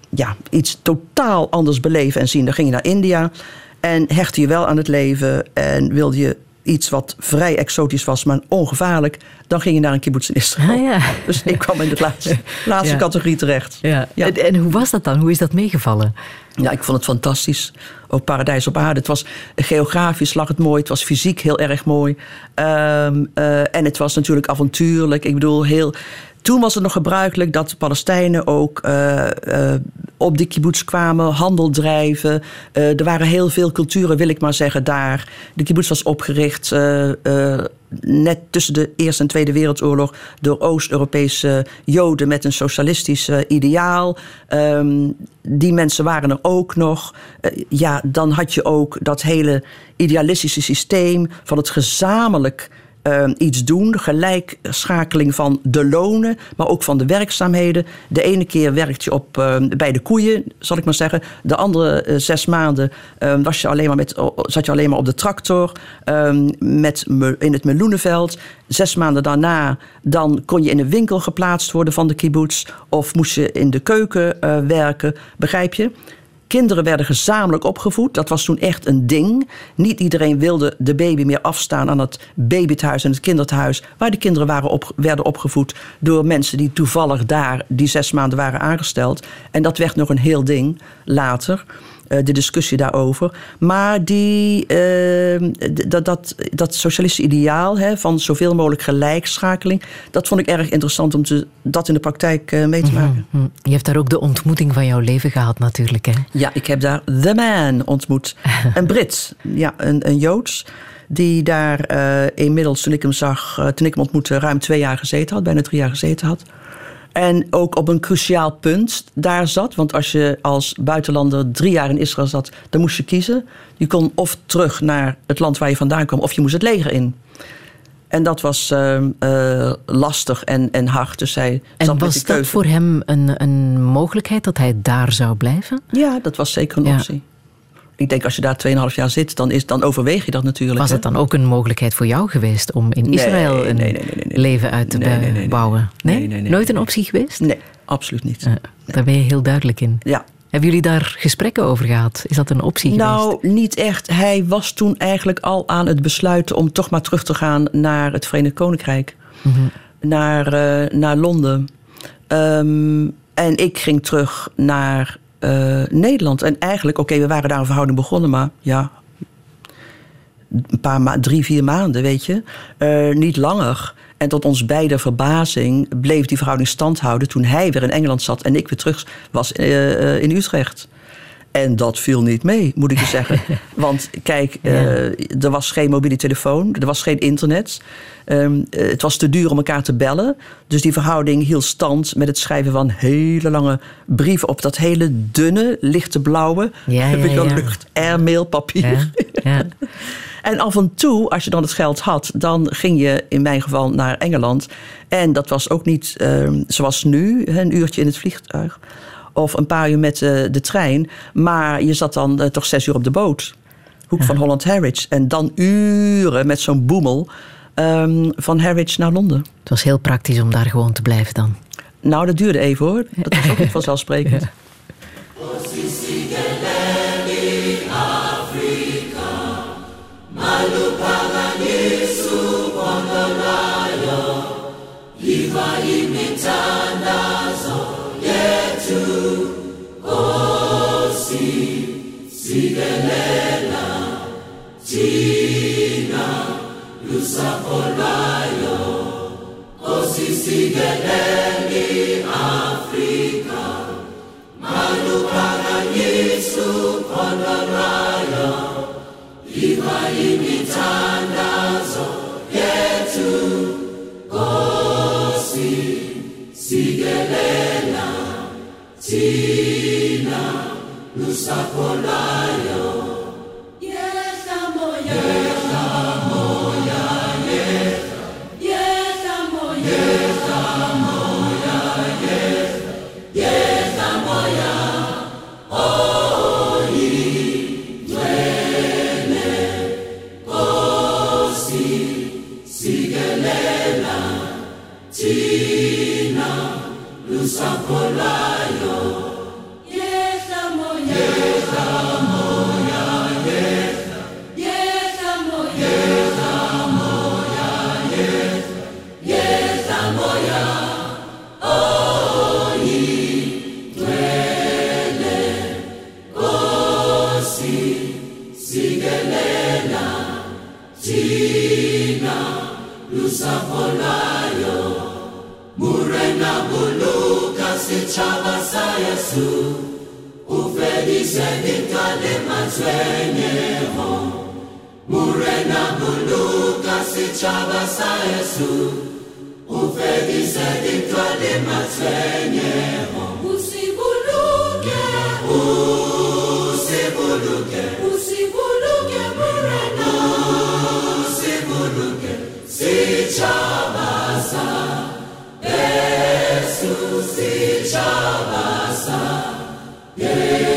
ja, iets totaal anders beleven en zien, dan ging je naar India. En hechtte je wel aan het leven en wilde je iets wat vrij exotisch was, maar ongevaarlijk, dan ging je naar een kibbutz in Israël. Ah, ja. Dus ik kwam in de laatste, laatste Ja. categorie terecht. Ja. En hoe was dat dan? Hoe is dat meegevallen? Ja, ik vond het fantastisch. Ook paradijs op aarde. Het was geografisch lag het mooi. Het was fysiek heel erg mooi. Ehm, eh, en het was natuurlijk avontuurlijk. Ik bedoel, heel. Toen was het nog gebruikelijk dat de Palestijnen ook eh, eh, op de kibbutz kwamen, handel drijven. Eh, er waren heel veel culturen, wil ik maar zeggen, daar. De kibbutz was opgericht net tussen de Eerste en Tweede Wereldoorlog door Oost-Europese Joden met een socialistisch ideaal. Ehm, die mensen waren er ook nog. Ja, dan had je ook dat hele idealistische systeem van het gezamenlijk uh, iets doen. Gelijkschakeling van de lonen, maar ook van de werkzaamheden. De ene keer werkt je op, uh, bij de koeien, zal ik maar zeggen. De andere uh, zes maanden was je alleen maar met, zat je alleen maar op de tractor met, in het meloenenveld. Zes maanden daarna dan kon je in een winkel geplaatst worden van de kibbutz. Of moest je in de keuken uh, werken, begrijp je? Kinderen werden gezamenlijk opgevoed. Dat was toen echt een ding. Niet iedereen wilde de baby meer afstaan aan het babythuis en het kinderthuis. Waar de kinderen waren op, werden opgevoed door mensen die toevallig daar die zes maanden waren aangesteld. En dat werd nog een heel ding later. Uh, de discussie daarover. Maar die, uh, dat, dat, dat socialistische ideaal hè, van zoveel mogelijk gelijkschakeling, dat vond ik erg interessant om te, dat in de praktijk uh, mee te maken. Mm -hmm. Je hebt daar ook de ontmoeting van jouw leven gehad, natuurlijk. Hè? Ja, ik heb daar The Man ontmoet. een Brit, ja, een, een Joods. Die daar uh, inmiddels, toen ik hem zag, uh, toen ik hem ontmoette, ruim twee jaar gezeten had, bijna drie jaar gezeten had. En ook op een cruciaal punt daar zat. Want als je als buitenlander drie jaar in Israël zat, dan moest je kiezen. Je kon of terug naar het land waar je vandaan kwam, of je moest het leger in. En dat was uh, uh, lastig en, en hard. Dus hij en zat was met die dat voor hem een, een mogelijkheid dat hij daar zou blijven? Ja, dat was zeker een ja. optie. Ik denk als je daar 2,5 jaar zit, dan, is, dan overweeg je dat natuurlijk. Was hè? het dan ook een mogelijkheid voor jou geweest om in Israël een nee, nee, leven uit te Nee, nee, nee, nee. bouwen? Nee, nee, nee, Nooit een optie geweest? Nee, absoluut niet. Ja, Daar ben je heel duidelijk in. Ja. Hebben jullie daar gesprekken over gehad? Is dat een optie geweest? Nou, niet echt. Hij was toen eigenlijk al aan het besluiten om toch maar terug te gaan naar het Verenigd Koninkrijk. Mhm. Naar, uh, naar Londen. Um, en ik ging terug naar uh, Nederland. En eigenlijk, oké, we waren daar een verhouding begonnen, maar ja. Een paar ma drie, vier maanden, weet je. Uh, niet langer. En tot ons beide verbazing bleef die verhouding stand houden toen hij weer in Engeland zat en ik weer terug was uh, in Utrecht. En dat viel niet mee, moet ik je zeggen. Want kijk, eh, er was geen mobiele telefoon, er was geen internet. Ehm, eh, het was te duur om elkaar te bellen. Dus die verhouding hield stand met het schrijven van hele lange brieven op dat hele dunne, lichte blauwe Ja, ja, ja. lucht airmailpapier. Ja. En af en toe, als je dan het geld had, dan ging je in mijn geval naar Engeland. En dat was ook niet ehm, zoals nu, een uurtje in het vliegtuig. Of een paar uur met eh, de trein. Maar je zat dan eh, toch zes uur op de boot. Hoek van Holland Harwich. En dan uren met zo'n boemel ehm, van Harwich naar Londen. Het was heel praktisch om daar gewoon te blijven dan. Nou, dat duurde even hoor. Dat was ook niet vanzelfsprekend. Gesù, oh Tina, lusa forlaio, oh sì, Africa, ma lu para iva imitanda Tina, lusa polajo. mazenyeho murena buluka sitshaba sa yesu o fedise dintwa le matshwenyeho o si buluke o si buluke o si buluke murena o si buluke sitshaba sa yesu sitshaba sa yesu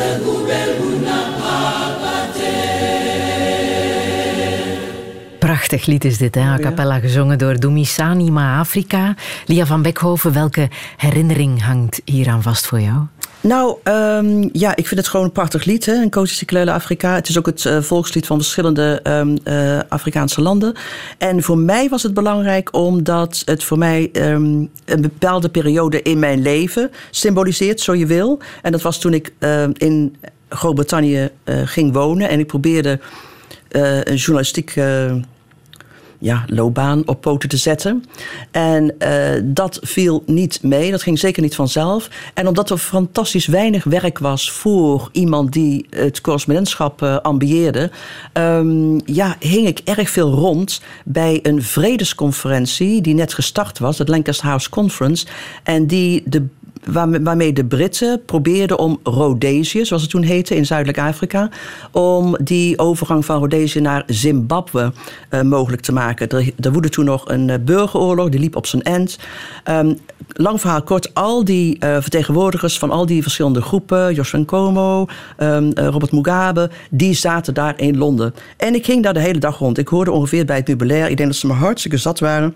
Segu Belguna Prachtig lied is dit, hè? a cappella gezongen door Dumisani Ma Afrika. Lia van Beckhoven, welke herinnering hangt hieraan vast voor jou? Nou, ehm, ja, ik vind het gewoon een prachtig lied, hè? een Coach Siklele Afrika. Het is ook het eh, volkslied van verschillende ehm, eh, Afrikaanse landen. En voor mij was het belangrijk omdat het voor mij ehm, een bepaalde periode in mijn leven symboliseert, zo je wil. En dat was toen ik in Groot-Brittannië eh, ging wonen en ik probeerde een journalistiek ja, loopbaan op poten te zetten. En uh, dat viel niet mee. Dat ging zeker niet vanzelf. En omdat er fantastisch weinig werk was voor iemand die het correspondentschap uh, ambieerde, um, ja, hing ik erg veel rond bij een vredesconferentie die net gestart was, het Lancaster House Conference. En die de waar- waarmee de Britten probeerden om Rhodesië, zoals het toen heette in Zuidelijk Afrika, om die overgang van Rhodesië naar Zimbabwe eh, mogelijk te maken. Er, woedde toen nog een eh, burgeroorlog, die liep op zijn eind. Ehm, lang verhaal kort, al die eh, vertegenwoordigers van al die verschillende groepen, Joshua Nkomo, ehm, eh, Robert Mugabe, die zaten daar in Londen. En ik ging daar de hele dag rond. Ik hoorde ongeveer bij het meubilair, ik denk dat ze me hartstikke zat waren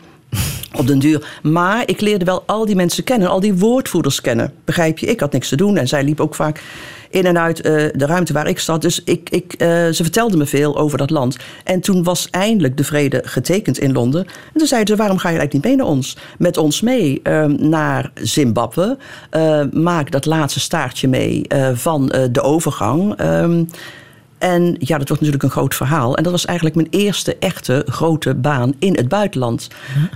op den duur. Maar ik leerde wel al die mensen kennen, al die woordvoerders kennen. Begrijp je? Ik had niks te doen en zij liep ook vaak in en uit eh, de ruimte waar ik zat. Dus ik, ik, eh, ze vertelde me veel over dat land. En toen was eindelijk de vrede getekend in Londen. En toen zeiden ze, waarom ga je eigenlijk niet mee naar ons? Met ons mee eh, naar Zimbabwe. Eh, maak dat laatste staartje mee van de overgang. En ja, dat wordt natuurlijk een groot verhaal. En dat was eigenlijk mijn eerste echte grote baan in het buitenland.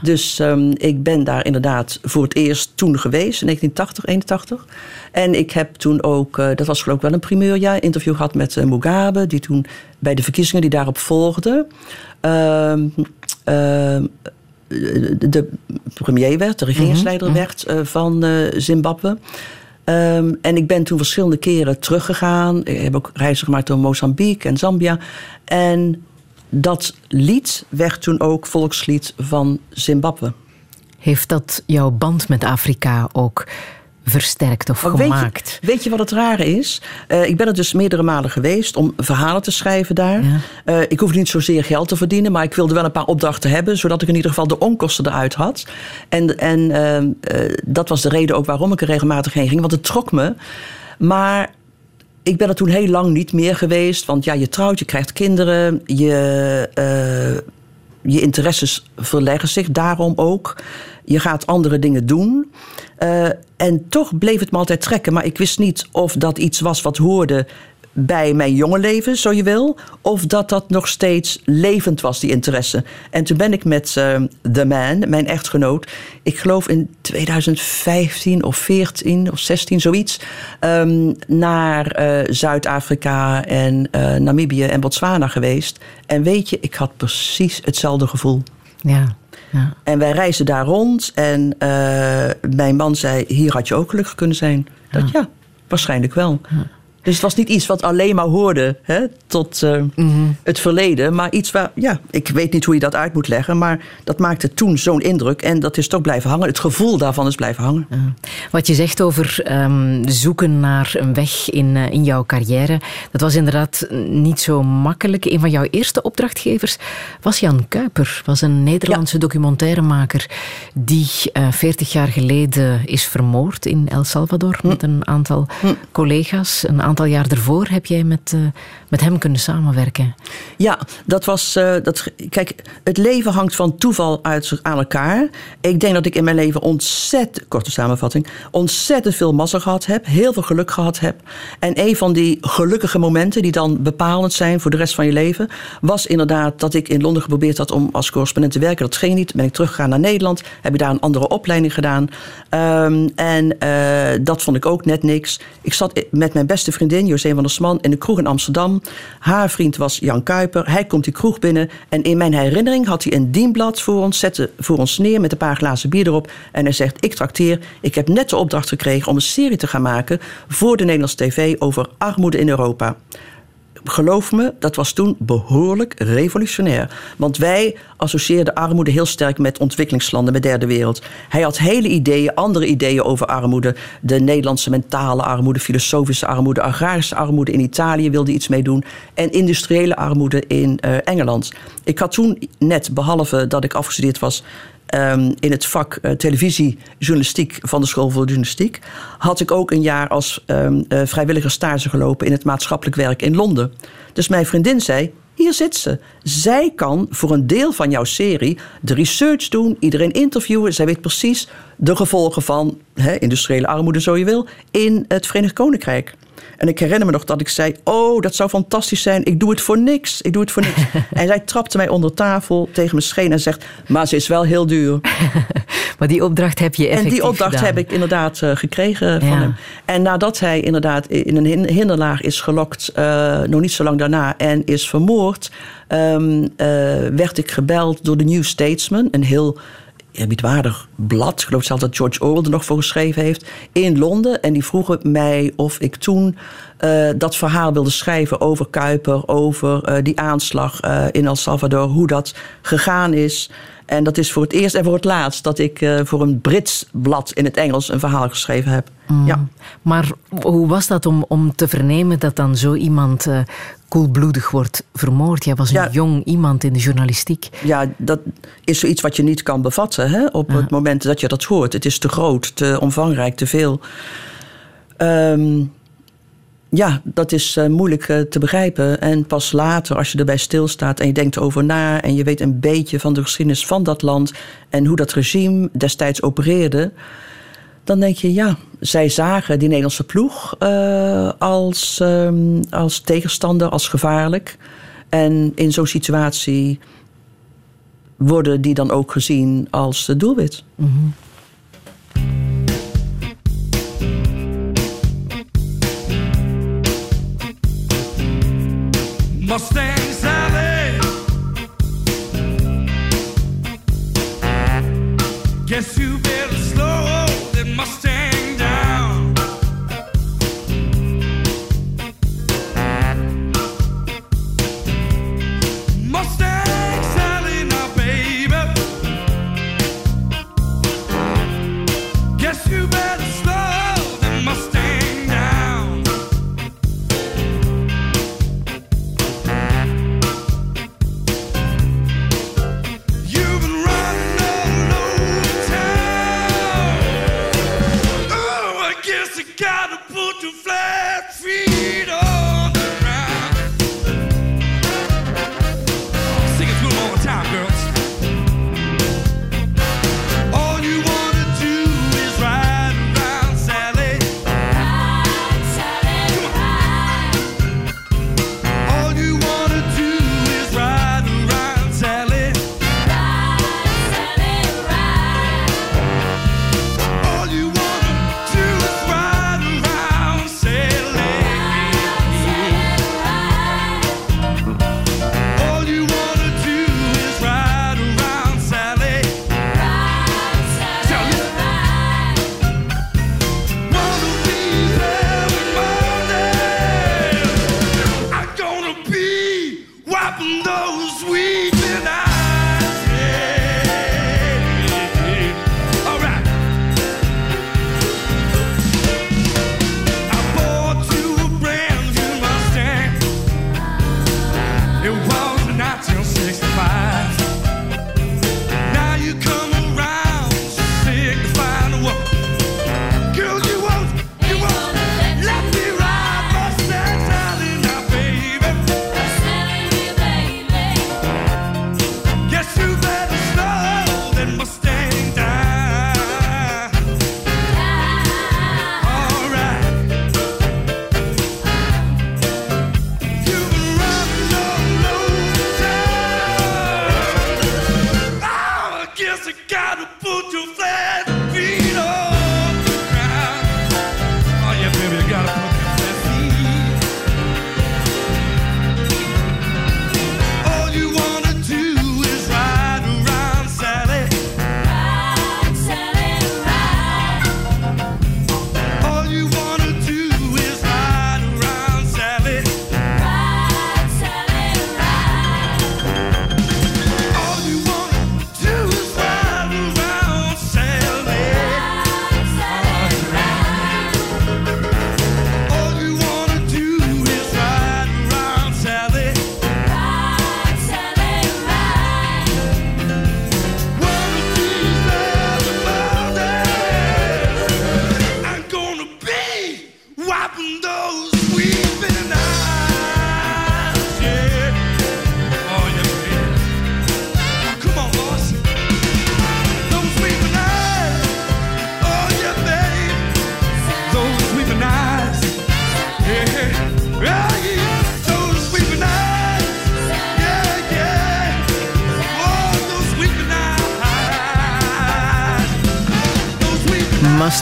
Dus ehm, ik ben daar inderdaad voor het eerst toen geweest, in 1980, 81. En ik heb toen ook, eh, dat was geloof ik wel een primeurjaar, interview gehad met eh, Mugabe, die toen bij de verkiezingen die daarop volgden. ehm, ehm, de, premier werd, de regeringsleider werd eh, van Zimbabwe. Ehm, en ik ben toen verschillende keren teruggegaan. Ik heb ook reizen gemaakt door Mozambique en Zambia. En dat lied werd toen ook volkslied van Zimbabwe. Heeft dat jouw band met Afrika ook versterkt of Maar weet je- gemaakt? Weet je, wat het rare is? Eh, ik ben er dus meerdere malen geweest om verhalen te schrijven daar. Ja. Eh, ik hoef niet zozeer geld te verdienen, maar ik wilde wel een paar opdrachten hebben, zodat ik in ieder geval de onkosten eruit had. En, en eh, dat was de reden ook waarom ik er regelmatig heen ging, want het trok me. Maar ik ben er toen heel lang niet meer geweest, want ja, je trouwt, je krijgt kinderen, je, je interesses verleggen zich daarom ook. Je gaat andere dingen doen. Eh, en toch bleef het me altijd trekken. Maar ik wist niet of dat iets was wat hoorde bij mijn jonge leven, zo je wil. Of dat dat nog steeds levend was, die interesse. En toen ben ik met eh, The Man, mijn echtgenoot... ik geloof in 2015 of 14 of 16, zoiets... ehm, naar eh, Zuid-Afrika en Namibië en Botswana geweest. En weet je, ik had precies hetzelfde gevoel. Ja, ja. En wij reisden daar rond. En eh, mijn man zei: Hier had je ook gelukkig kunnen zijn. Dat ja, waarschijnlijk wel. Dus het was niet iets wat alleen maar hoorde hè, tot eh, het verleden. Maar iets waar, ja, ik weet niet hoe je dat uit moet leggen. Maar dat maakte toen zo'n indruk. En dat is toch blijven hangen. Het gevoel daarvan is blijven hangen. Wat je zegt over ehm, zoeken naar een weg in, eh, in jouw carrière, dat was inderdaad niet zo makkelijk. Een van jouw eerste opdrachtgevers was Jan Kuiper, was een Nederlandse documentairemaker die eh 40 jaar geleden is vermoord in El Salvador met een aantal collega's. Een aantal jaar ervoor heb jij met, eh, met hem kunnen samenwerken. Ja, dat was. eh, dat, kijk, het leven hangt van toeval uit aan elkaar. Ik denk dat ik in mijn leven ontzettend, korte samenvatting, ontzettend veel massa gehad heb, heel veel geluk gehad heb. En een van die gelukkige momenten die dan bepalend zijn voor de rest van je leven, was inderdaad dat ik in Londen geprobeerd had om als correspondent te werken. Dat ging niet. Ben ik teruggegaan naar Nederland, heb ik daar een andere opleiding gedaan. Ehm, en eh, dat vond ik ook net niks. Ik zat met mijn beste vriendin, José van der Sman, in de kroeg in Amsterdam. Haar vriend was Jan Kuiper. Hij komt die kroeg binnen. En in mijn herinnering had hij een dienblad voor ons, zette voor ons neer met een paar glazen bier erop. En hij zegt: Ik trakteer. Ik heb net de opdracht gekregen om een serie te gaan maken voor de Nederlandse TV over armoede in Europa. Geloof me, dat was toen behoorlijk revolutionair. Want wij associeerden armoede heel sterk met ontwikkelingslanden, met derde wereld. Hij had hele ideeën, andere ideeën over armoede. De Nederlandse mentale armoede, filosofische armoede, agrarische armoede in Italië wilde iets mee doen. En industriële armoede in eh, Engeland. Ik had toen net, behalve dat ik afgestudeerd was ehm, in het vak eh, televisiejournalistiek van de School voor Journalistiek, had ik ook een jaar als ehm eh, vrijwilliger stage gelopen in het maatschappelijk werk in Londen. Dus mijn vriendin zei: Hier zit ze. Zij kan voor een deel van jouw serie de research doen, iedereen interviewen. Zij weet precies de gevolgen van hè, industriële armoede, zo je wil, in het Verenigd Koninkrijk. En ik herinner me nog dat ik zei: Oh, dat zou fantastisch zijn. Ik doe het voor niks. Ik doe het voor niks. en zij trapte mij onder tafel tegen mijn scheen en zegt: Maar ze is wel heel duur. Maar die opdracht heb je effectief En die opdracht gedaan. heb ik inderdaad eh, gekregen van hem. En nadat hij inderdaad in een hin- hinderlaag is gelokt, eh, nog niet zo lang daarna, en is vermoord, ehm, eh, werd ik gebeld door de New Statesman, een heel eerbiedwaardig blad. Ik geloof zelfs dat George Orwell er nog voor geschreven heeft. In Londen. En die vroegen mij of ik toen eh, dat verhaal wilde schrijven over Kuiper. Over eh, die aanslag eh, in El Salvador. Hoe dat gegaan is. En dat is voor het eerst en voor het laatst dat ik eh, voor een Brits blad in het Engels een verhaal geschreven heb. Ja. Maar hoe was dat om, om te vernemen dat dan zo iemand eh, koelbloedig wordt vermoord? Jij was een Ja. jong iemand in de journalistiek. ja, dat is zoiets wat je niet kan bevatten hè, op het moment dat je dat hoort. Het is te groot, te omvangrijk, te veel. Ehm, ja, dat is eh, moeilijk eh, te begrijpen. En pas later, als je erbij stilstaat en je denkt over na... en je weet een beetje van de geschiedenis van dat land... en hoe dat regime destijds opereerde... dan denk je, ja, zij zagen die Nederlandse ploeg eh, als, ehm, als tegenstander, als gevaarlijk. En in zo'n situatie worden die dan ook gezien als doelwit. Mustang Sally. Guess you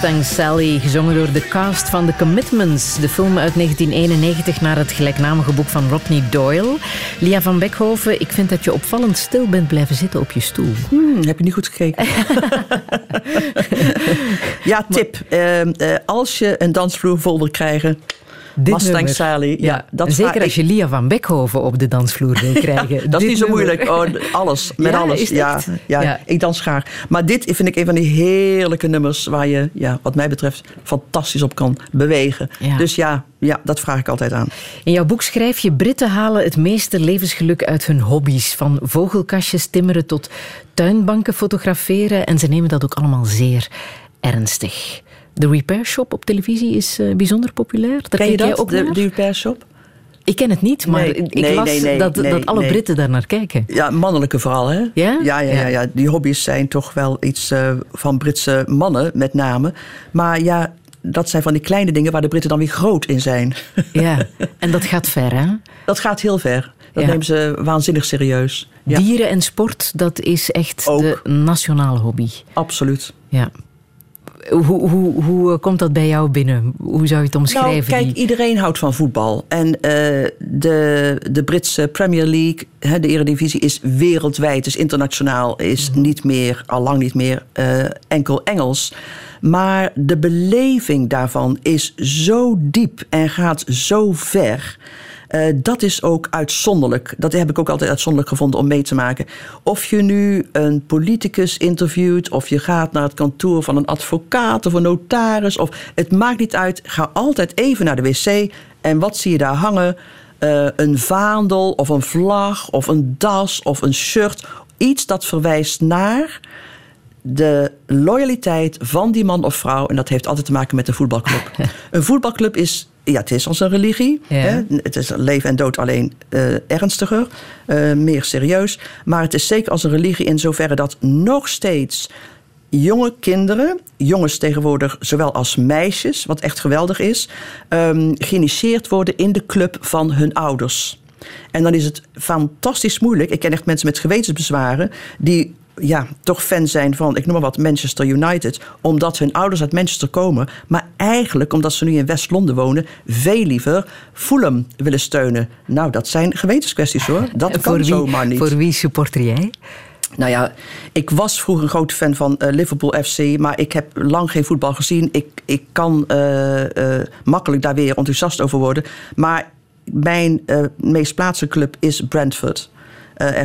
Mustang Sally, gezongen door de cast van The Commitments. De film uit 1991 naar het gelijknamige boek van Rodney Doyle. Lia van Beckhoven, ik vind dat je opvallend stil bent blijven zitten op je stoel. Hmm, heb je niet goed gekeken? ja, tip. Eh, eh, als je een dansvloer vol wil krijgen... Dit Mustang. Sally. Ja, dat zeker als je Lia van Beckhoven op de dansvloer wil krijgen. Dat is niet zo nummer. moeilijk. Oh, alles. Met alles. ja, ja, ik dans graag. Maar dit vind ik een van die heerlijke nummers waar je, ja, wat mij betreft, fantastisch op kan bewegen. Dus ja, ja, dat vraag ik altijd aan. In jouw boek schrijf je: Britten halen het meeste levensgeluk uit hun hobby's. Van vogelkastjes timmeren tot tuinbanken fotograferen. En ze nemen dat ook allemaal zeer ernstig. De Repair Shop op televisie is eh, bijzonder populair. Daar Ken je dat, ook de, naar? de repair shop? Ik ken het niet, maar Nee, ik nee, las nee, dat, dat alle. Britten daar naar kijken. Ja, mannelijke vooral, hè? Ja? Ja, ja, ja. Die hobby's zijn toch wel iets eh, van Britse mannen, met name. Maar ja, dat zijn van die kleine dingen waar de Britten dan weer groot in zijn. Ja, en dat gaat ver, hè? Dat gaat heel ver. Dat Ja. nemen ze waanzinnig serieus. Ja, Dieren en sport, dat is echt Ook. de nationale hobby. absoluut. Ja. Hoe, hoe, hoe eh, komt dat bij jou binnen? Hoe zou je het Nou, omschrijven? kijk, die- iedereen houdt van voetbal. En eh, de, de Britse Premier League, hè, de Eredivisie, is wereldwijd, is internationaal, is Mhm. niet meer, al lang niet meer, eh, enkel Engels. Maar de beleving daarvan is zo diep en gaat zo ver. Eh, dat is ook uitzonderlijk. Dat heb ik ook altijd uitzonderlijk gevonden om mee te maken. Of je nu een politicus interviewt, of je gaat naar het kantoor van een advocaat of een notaris, of het maakt niet uit. Ga altijd even naar de wc en wat zie je daar hangen? Eh, een vaandel of een vlag of een das of een shirt. Iets dat verwijst naar de loyaliteit van die man of vrouw. En dat heeft altijd te maken met een voetbalclub. een voetbalclub is, ja, het is als een religie. Ja. Hè? Het is leven en dood alleen eh, ernstiger, eh, meer serieus. Maar het is zeker als een religie in zoverre dat nog steeds jonge kinderen, jongens tegenwoordig zowel als meisjes, wat echt geweldig is, ehm geïnitieerd worden in de club van hun ouders. En dan is het fantastisch moeilijk. Ik ken echt mensen met gewetensbezwaren die ja, toch fan zijn van, ik noem maar wat, Manchester United. Omdat hun ouders uit Manchester komen. Maar eigenlijk, omdat ze nu in West-Londen wonen, veel liever Fulham willen steunen. Nou, dat zijn gewetenskwesties hoor. Dat kan wie, zomaar niet. Voor wie supporter jij? Nou ja, ik was vroeger een groot fan van eh, Liverpool FC, maar ik heb lang geen voetbal gezien. Ik, ik kan eh, makkelijk daar weer enthousiast over worden. Maar mijn meest plaatselijke club is Brentford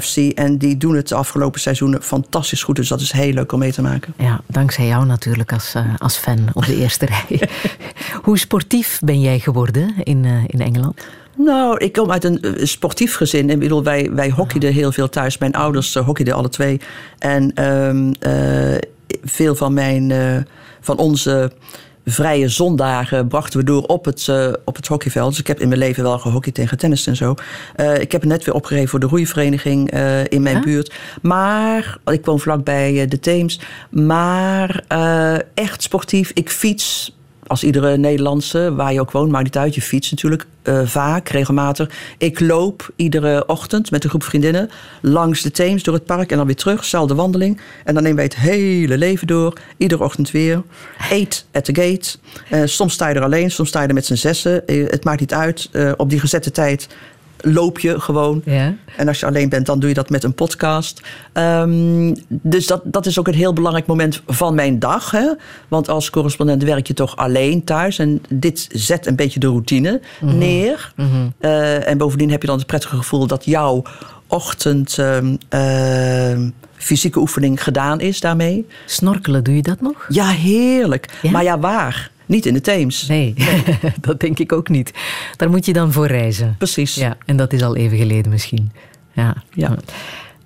FC. En die doen het de afgelopen seizoenen fantastisch goed. Dus dat is heel leuk om mee te maken. Ja, dankzij jou natuurlijk als, eh, als fan op de eerste rij. Hoe sportief ben jij geworden in, eh, in Engeland? Nou, ik kom uit een eh, sportief gezin. Ik bedoel, wij, wij hockeyden heel veel thuis. Mijn ouders hockeyden alle twee. En ehm, eh, veel van, mijn, eh, van onze vrije zondagen brachten we door op het, uh, op het hockeyveld. Dus ik heb in mijn leven wel gehockeyd en getennist en zo. Uh, ik heb net weer opgegeven voor de roeivereniging uh, in mijn buurt. Maar, ik woon vlakbij de Theems. Maar eh, echt sportief. Ik fiets als iedere Nederlandse, waar je ook woont, maakt niet uit. Je fietst natuurlijk uh, vaak, regelmatig. Ik loop iedere ochtend met een groep vriendinnen langs de Theems door het park en dan weer terug. Zelfde wandeling. En dan nemen wij het hele leven door. Iedere ochtend weer. Eat at the gate. Uh, soms sta je er alleen, soms sta je er met z'n zessen. Uh, het maakt niet uit. op die gezette tijd loop je gewoon. Ja. En als je alleen bent, dan doe je dat met een podcast. Um, dus dat, dat is ook een heel belangrijk moment van mijn dag. Hè? Want als correspondent werk je toch alleen thuis. En dit zet een beetje de routine mm -hmm. neer. Mm -hmm. uh, en bovendien heb je dan het prettige gevoel dat jouw ochtend... Um, uh, fysieke oefening gedaan is daarmee. Snorkelen, doe je dat nog? Ja, heerlijk. Ja? Maar ja, waar? Niet in de Theems. Nee, nee. dat denk ik ook niet. Daar moet je dan voor reizen. Precies. Ja, en dat is al even geleden misschien. Ja. ja.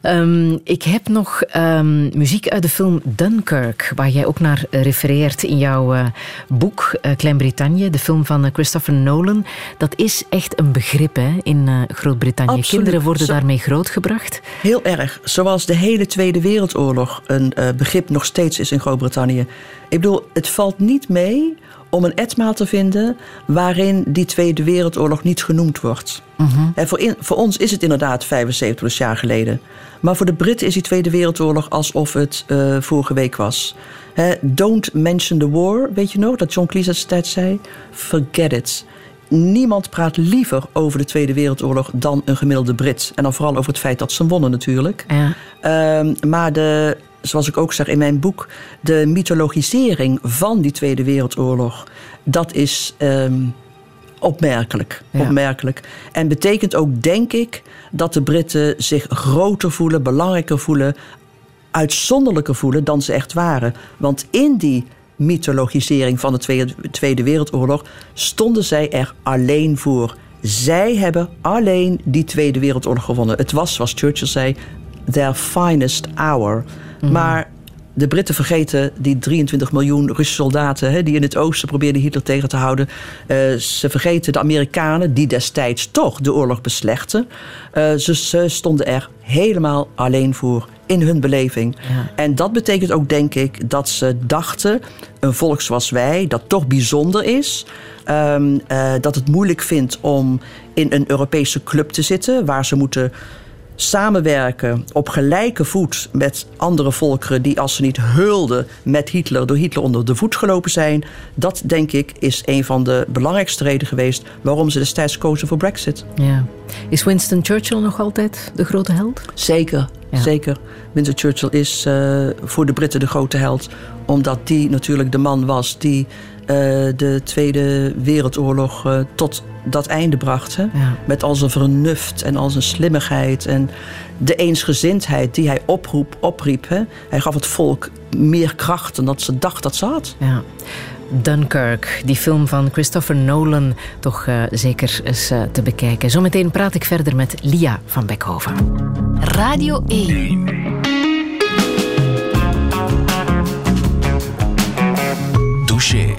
Um, ik heb nog um, muziek uit de film Dunkirk, waar jij ook naar refereert in jouw uh, boek uh, Klein-Brittannië, de film van uh, Christopher Nolan. Dat is echt een begrip hè, in Groot-Brittannië. Kinderen worden Zo daarmee grootgebracht. Heel erg. Zoals de hele Tweede Wereldoorlog een begrip nog steeds is in Groot-Brittannië. Ik bedoel, het valt niet mee om een etmaal te vinden waarin die Tweede Wereldoorlog niet genoemd wordt. Mhm. En voor, in, voor, ons is het inderdaad 75 jaar geleden. Maar voor de Britten is die Tweede Wereldoorlog alsof het uh, vorige week was. Don't mention the war, weet je nog? Dat John Cleese destijds zei. Forget it. Niemand praat liever over de Tweede Wereldoorlog dan een gemiddelde Brit. En dan vooral over het feit dat ze wonnen natuurlijk. Ja. Ehm, maar de, zoals ik ook zeg in mijn boek, de mythologisering van die Tweede Wereldoorlog, dat is ehm, opmerkelijk. Ja. opmerkelijk. En betekent ook, denk ik, dat de Britten zich groter voelen, belangrijker voelen, uitzonderlijker voelen dan ze echt waren. Want in die mythologisering van de Tweede, Tweede Wereldoorlog stonden zij er alleen voor. Zij hebben alleen die Tweede Wereldoorlog gewonnen. Het was, zoals Churchill zei, their finest hour. Maar de Britten vergeten die 23 miljoen Russische soldaten hè, die in het oosten probeerden Hitler tegen te houden. Eh, ze vergeten de Amerikanen die destijds toch de oorlog beslechten. Eh, ze, ze stonden er helemaal alleen voor in hun beleving. Ja. En dat betekent ook, denk ik, dat ze dachten: een volk zoals wij, dat toch bijzonder is. ehm, eh, dat het moeilijk vindt om in een Europese club te zitten, waar ze moeten samenwerken op gelijke voet met andere volkeren die als ze niet hulden met Hitler, door Hitler onder de voet gelopen zijn. Dat denk ik is een van de belangrijkste redenen geweest waarom ze destijds kozen voor Brexit. Ja. Is Winston Churchill nog altijd de grote held? Zeker, Ja. zeker. Winston Churchill is eh, voor de Britten de grote held, omdat die natuurlijk de man was die eh, de Tweede Wereldoorlog eh, tot dat einde bracht. Hè? Ja. Met al zijn vernuft en al zijn slimmigheid en de eensgezindheid die hij oproep, opriep. Hè? Hij gaf het volk meer kracht dan dat ze dacht dat ze had. Ja. Dunkirk, die film van Christopher Nolan, toch eh, zeker eens eh, te bekijken. Zometeen praat ik verder met Lia van Beckhoven. Radio 1. Douche.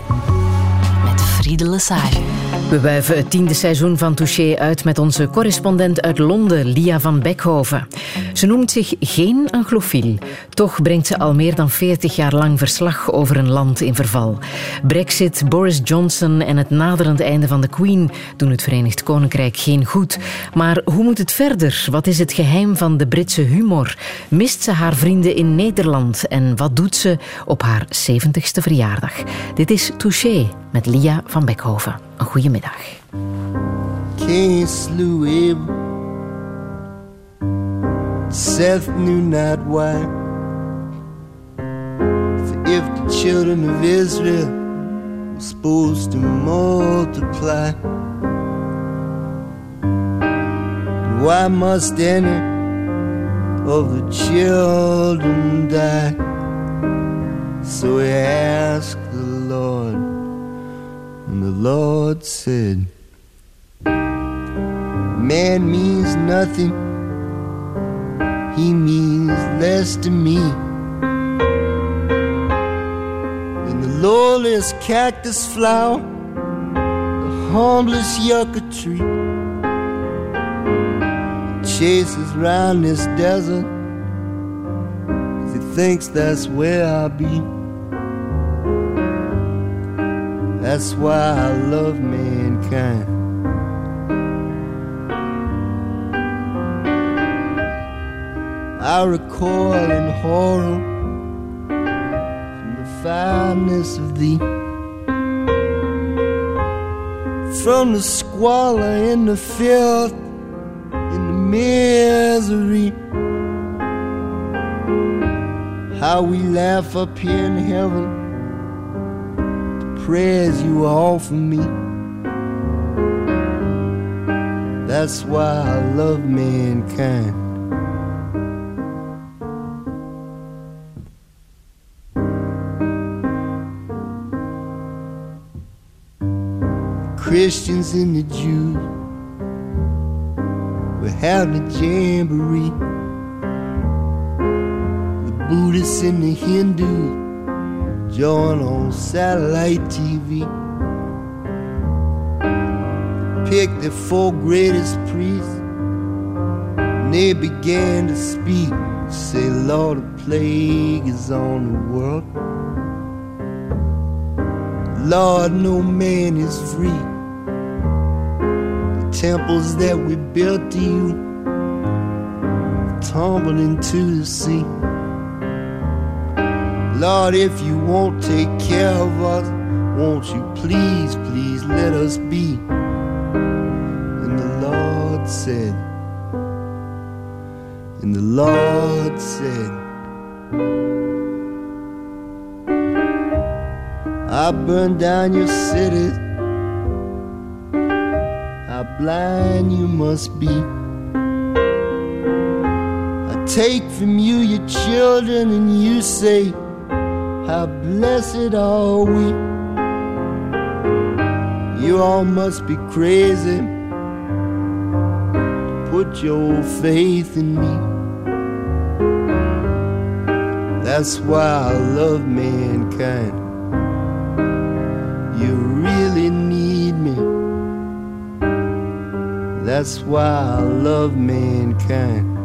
Met Friede Lesage. We wuiven het tiende seizoen van Touché uit met onze correspondent uit Londen, Lia van Beckhoven. Ze noemt zich geen anglofiel. Toch brengt ze al meer dan 40 jaar lang verslag over een land in verval. Brexit, Boris Johnson en het naderend einde van de Queen doen het Verenigd Koninkrijk geen goed. Maar hoe moet het verder? Wat is het geheim van de Britse humor? Mist ze haar vrienden in Nederland? En wat doet ze op haar 70ste verjaardag? Dit is Touché met Lia van Beckhoven. Een goede middag. King Abel. Seth knew not why. For if the children of Israel were supposed to multiply, why must any of the children die? So he asked the Lord, and the Lord said, Man means nothing, he means less to me than the lowliest cactus flower, the humblest yucca tree. Chases round this desert, he thinks that's where I'll be. That's why I love mankind. I recoil in horror from the fineness of thee, from the squalor and the filth and the misery. How we laugh up here in heaven prayers you offer me. That's why I love mankind. Christians and the Jews were having a jamboree. The Buddhists and the Hindus join on satellite TV. Pick the four greatest priests, and they began to speak. Say, Lord, a plague is on the world. Lord, no man is free. The temples that we built to you tumbled into the sea. Lord, if you won't take care of us, won't you please, please let us be? And the Lord said, and the Lord said, I burned down your cities. How blind you must be. I take from you your children, and you say, How blessed are we. You all must be crazy. Put your faith in me. That's why I love mankind. You really need me. That's why I love mankind.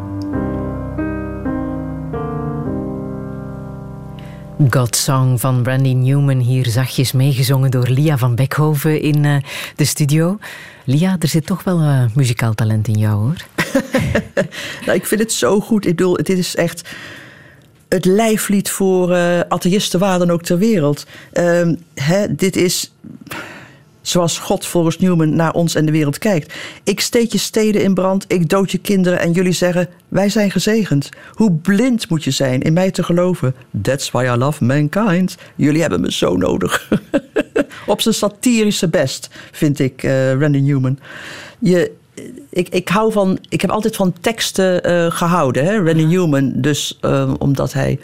God Song van Brandy Newman, hier zachtjes meegezongen door Lia van Beckhoven in eh, de studio. Lia, er zit toch wel eh, muzikaal talent in jou hoor. Nou, ik vind het zo goed. Ik bedoel, dit is echt het lijflied voor eh atheïsten waar dan ook ter wereld. Ehm, hè, dit is zoals God volgens Newman naar ons en de wereld kijkt. Ik steek je steden in brand, ik dood je kinderen en jullie zeggen... wij zijn gezegend. Hoe blind moet je zijn in mij te geloven? That's why I love mankind. Jullie hebben me zo nodig. Op zijn satirische best, vind ik, eh, Randy Newman. Je, ik, ik hou van... Ik heb altijd van teksten eh, gehouden, hè? Randy Newman. Dus eh, omdat hij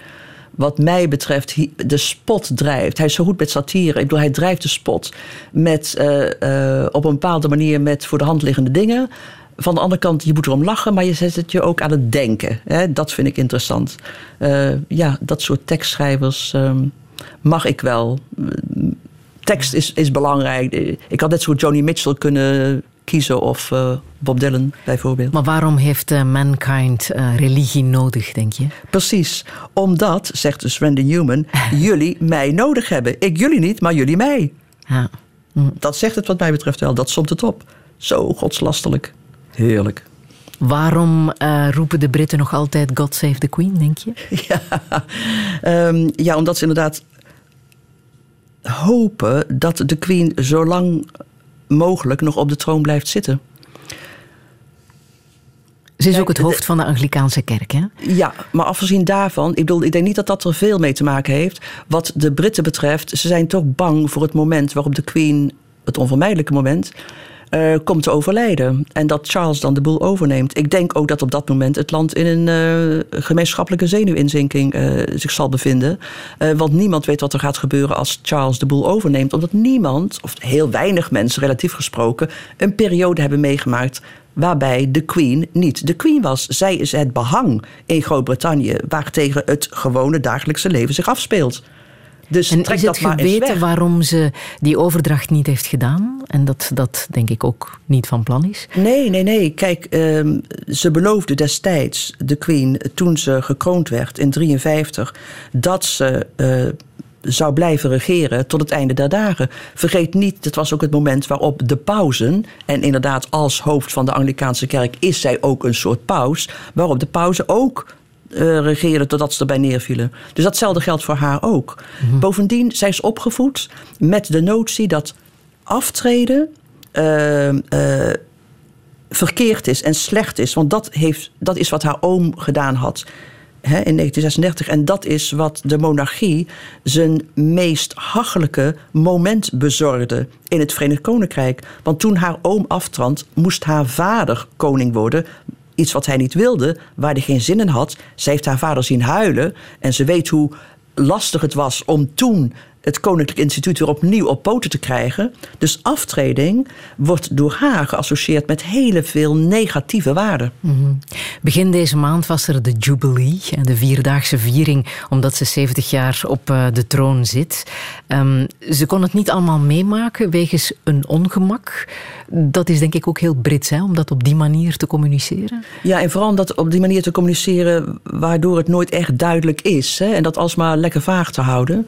wat mij betreft de spot drijft. Hij is zo goed met satire. Ik bedoel, hij drijft de spot met, eh, eh, op een bepaalde manier met voor de hand liggende dingen. Van de andere kant, je moet erom lachen, maar je zet het je ook aan het denken. Hè? Dat vind ik interessant. Eh, ja, dat soort tekstschrijvers ehm, mag ik wel. Tekst is, is belangrijk. Ik had net zo Joni Mitchell kunnen kiezen of eh, Bob Dylan bijvoorbeeld. Maar waarom heeft eh, mankind eh, religie nodig, denk je? Precies, omdat, zegt dus Randy Newman, jullie mij nodig hebben. Ik jullie niet, maar jullie mij. Ja. Dat zegt het wat mij betreft wel, dat somt het op. Zo godslastelijk. Heerlijk. Waarom roepen de Britten nog altijd God Save the Queen, denk je? Ja, Ehm, ja omdat ze inderdaad hopen dat de Queen zo lang mogelijk nog op de troon blijft zitten. Ze is ook het de- hoofd van de Anglikaanse kerk, hè? Ja, maar afgezien daarvan, ik bedoel, ik denk niet dat dat er veel mee te maken heeft. Wat de Britten betreft, ze zijn toch bang voor het moment waarop de Queen, het onvermijdelijke moment, eh, komt te overlijden. En dat Charles dan de boel overneemt. Ik denk ook dat op dat moment het land in een eh, gemeenschappelijke zenuwinzinking eh, zich zal bevinden. Want niemand weet wat er gaat gebeuren als Charles de boel overneemt. Omdat niemand, of heel weinig mensen relatief gesproken, een periode hebben meegemaakt waarbij de Queen niet de Queen was. Zij is het behang in Groot-Brittannië waartegen het gewone dagelijkse leven zich afspeelt. Dus En is het geweten waarom ze die overdracht niet heeft gedaan? En dat dat denk ik ook niet van plan is. Nee, nee, nee. Kijk, ehm, ze beloofde destijds, de Queen, toen ze gekroond werd in 53, dat ze eh, zou blijven regeren tot het einde der dagen. Vergeet niet, dat was ook het moment waarop de pauzen, en inderdaad als hoofd van de Anglikaanse kerk is zij ook een soort paus, waarop de pauzen ook eh regeerden totdat ze erbij neervielen. Dus datzelfde geldt voor haar ook. Bovendien, zij is opgevoed met de notie dat aftreden eh, eh, verkeerd is en slecht is. Want dat, heeft, dat is wat haar oom gedaan had hè, in 1936. En dat is wat de monarchie zijn meest hachelijke moment bezorgde in het Verenigd Koninkrijk. Want toen haar oom aftrad, moest haar vader koning worden. Iets wat hij niet wilde, waar hij geen zin in had. Ze heeft haar vader zien huilen. En ze weet hoe lastig het was om toen het Koninklijk Instituut weer opnieuw op poten te krijgen. Dus aftreding wordt door haar geassocieerd met hele veel negatieve waarden. Begin deze maand was er de Jubilee, de vierdaagse viering, omdat ze 70 jaar op eh, de troon zit. Ehm, ze kon het niet allemaal meemaken wegens een ongemak. Dat is denk ik ook heel Brits, hè, om dat op die manier te communiceren. Ja, en vooral om dat op die manier te communiceren waardoor het nooit echt duidelijk is. Hè? En dat alsmaar lekker vaag te houden.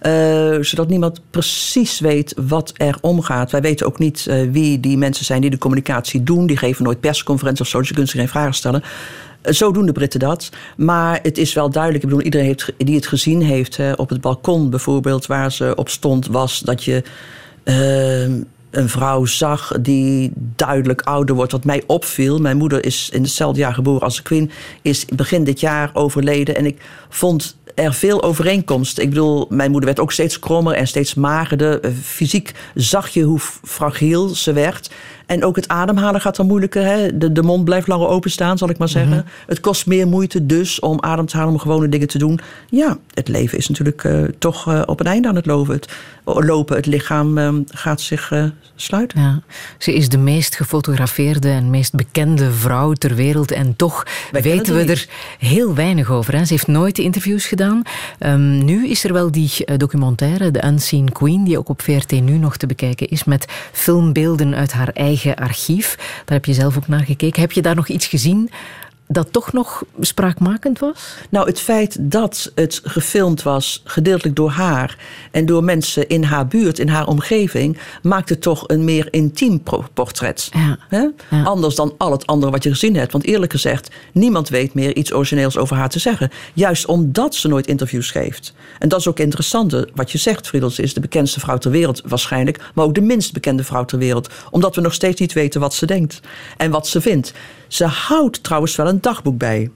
eh, zodat niemand precies weet wat er omgaat. Wij weten ook niet eh, wie die mensen zijn die de communicatie doen. Die geven nooit persconferenties of zo, dus je kunt ze geen vragen stellen. Eh, Zo doen de Britten dat. Maar het is wel duidelijk. Ik bedoel, iedereen heeft, die het gezien heeft op het balkon bijvoorbeeld, waar ze op stond, was dat je eh, een vrouw zag die duidelijk ouder wordt. Wat mij opviel. Mijn moeder is in hetzelfde jaar geboren als de Queen. Is begin dit jaar overleden. En ik vond er veel overeenkomst. Ik bedoel, mijn moeder werd ook steeds krommer en steeds magerder. Eh, Fysiek zag je hoe fragiel ze werd. En ook het ademhalen gaat dan moeilijker. Hè? De, de mond blijft langer openstaan, zal ik maar zeggen. Het kost meer moeite dus om adem te halen, om gewone dingen te doen. Ja, het leven is natuurlijk eh, toch eh, op een einde aan het lopen. Het, lopen. Het lichaam eh, gaat zich eh, sluiten. Ja. Ze is de meest gefotografeerde en meest bekende vrouw ter wereld. En toch Wij weten we er heel weinig over. Hè. Ze heeft nooit interviews gedaan. Ehm, nu is er wel die documentaire, The Unseen Queen, die ook op VRT nu nog te bekijken is, met filmbeelden uit haar eigen archief. Daar heb je zelf ook naar gekeken. Heb je daar nog iets gezien dat toch nog spraakmakend was? Nou, het feit dat het gefilmd was, gedeeltelijk door haar en door mensen in haar buurt, in haar omgeving, maakt het toch een meer intiem portret. Ja. Hè? Ja. Anders dan al het andere wat je gezien hebt. Want eerlijk gezegd, niemand weet meer iets origineels over haar te zeggen. Juist omdat ze nooit interviews geeft. En dat is ook interessant. Wat je zegt, Friedel, ze is de bekendste vrouw ter wereld waarschijnlijk. Maar ook de minst bekende vrouw ter wereld. Omdat we nog steeds niet weten wat ze denkt. En wat ze vindt. Ze houdt trouwens wel een dagboek bij.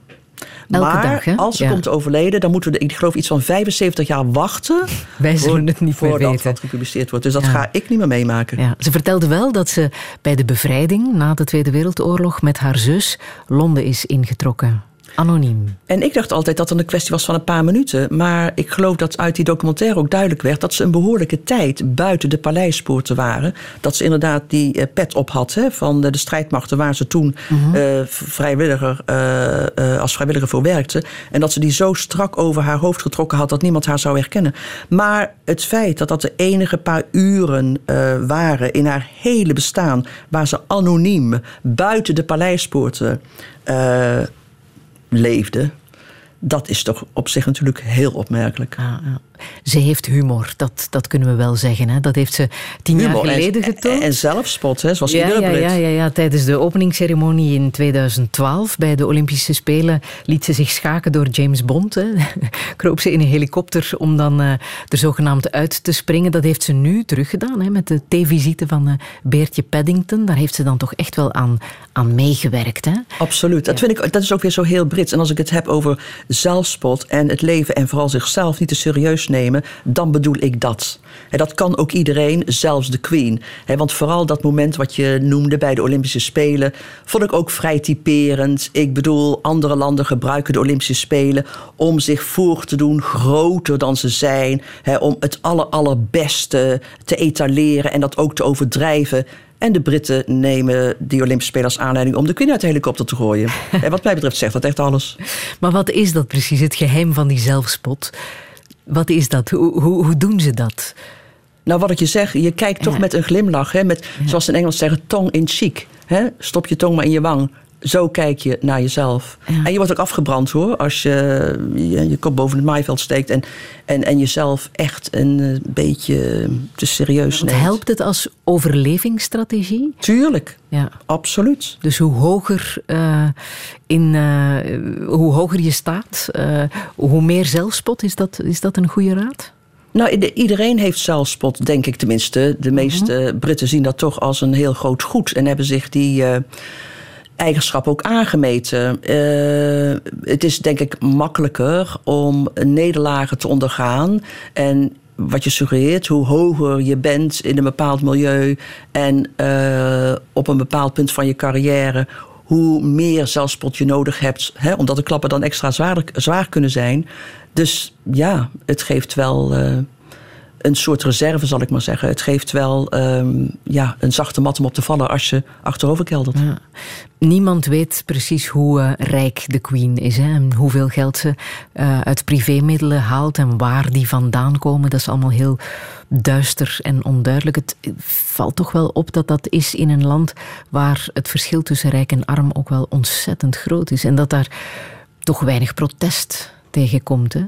Elke maar dag, hè? als ze Ja. komt overleden, dan moeten we, ik geloof, iets van 75 jaar wachten. Wij zullen het niet meer voordat weten. dat gepubliceerd wordt. Dus dat Ja. ga ik niet meer meemaken. Ja, ze vertelde wel dat ze bij de bevrijding na de Tweede Wereldoorlog met haar zus Londen is ingetrokken. Anoniem. En ik dacht altijd dat het een kwestie was van een paar minuten. Maar ik geloof dat uit die documentaire ook duidelijk werd dat ze een behoorlijke tijd buiten de paleispoorten waren. Dat ze inderdaad die eh, pet op had hè, van de, strijdmachten waar ze toen Mhm. eh, vrijwilliger, eh, als vrijwilliger voor werkte. En dat ze die zo strak over haar hoofd getrokken had dat niemand haar zou herkennen. Maar het feit dat dat de enige paar uren waren in haar hele bestaan, waar ze anoniem buiten de paleispoorten. Leefde, dat is toch op zich natuurlijk heel opmerkelijk. Ja. Ze heeft humor, dat, dat kunnen we wel zeggen. Hè. Dat heeft ze tien Humor jaar geleden en, getoond. en, en zelfspot, hè, zoals ja, iedere ja, ja, ja, ja, tijdens de openingsceremonie in 2012 bij de Olympische Spelen liet ze zich schaken door James Bond. Hè. Kroop ze in een helikopter om dan eh, er zogenaamd uit te springen. Dat heeft ze nu teruggedaan hè, met de theevisite van eh, Beertje Paddington. Daar heeft ze dan toch echt wel aan, aan meegewerkt. Hè. Absoluut. Dat, vind ik, dat is ook weer zo heel Brits. En als ik het heb over zelfspot en het leven en vooral zichzelf niet te serieus nemen, dan bedoel ik dat. En dat kan ook iedereen, zelfs de Queen. Want vooral dat moment wat je noemde bij de Olympische Spelen, vond ik ook vrij typerend. Ik bedoel, andere landen gebruiken de Olympische Spelen om zich voor te doen, groter dan ze zijn. Om het aller, allerbeste te etaleren en dat ook te overdrijven. En de Britten nemen die Olympische Spelen als aanleiding om de Queen uit de helikopter te gooien. en wat mij betreft zegt dat echt alles. Maar wat is dat precies, het geheim van die zelfspot? Wat is dat? Hoe, hoe, hoe doen ze dat? Nou, wat ik je zeg, je kijkt toch Ja. met een glimlach. Hè, met, Zoals ze in Engels zeggen, tong in cheek. Hè? Stop je tong maar in je wang. Zo kijk je naar jezelf. Ja. En je wordt ook afgebrand hoor. Als je je, je kop boven het maaiveld steekt. En, en, en jezelf echt een eh, beetje te serieus neemt. helpt het als overlevingsstrategie? Tuurlijk, Ja. absoluut. Dus hoe hoger, eh, in, eh, hoe hoger je staat, hoe meer zelfspot, is dat, is dat een goede raad? Nou, iedereen heeft zelfspot, denk ik tenminste. De meeste Britten zien dat toch als een heel groot goed. En hebben zich die eigenschap ook aangemeten. Eh, het is denk ik makkelijker om nederlagen te ondergaan. En wat je suggereert, hoe hoger je bent in een bepaald milieu... en eh, op een bepaald punt van je carrière... hoe meer zelfspot je nodig hebt. Hè, omdat de klappen dan extra zwaar, zwaar kunnen zijn. Dus ja, het geeft wel... eh, een soort reserve, zal ik maar zeggen. Het geeft wel ehm, ja, een zachte mat om op te vallen als je achterover keldert. Niemand weet precies hoe eh, rijk de Queen is hè, en hoeveel geld ze eh, uit privémiddelen haalt en waar die vandaan komen. Dat is allemaal heel duister en onduidelijk. Het valt toch wel op dat dat is in een land waar het verschil tussen rijk en arm ook wel ontzettend groot is. En dat daar toch weinig protest tegen komt. Hè?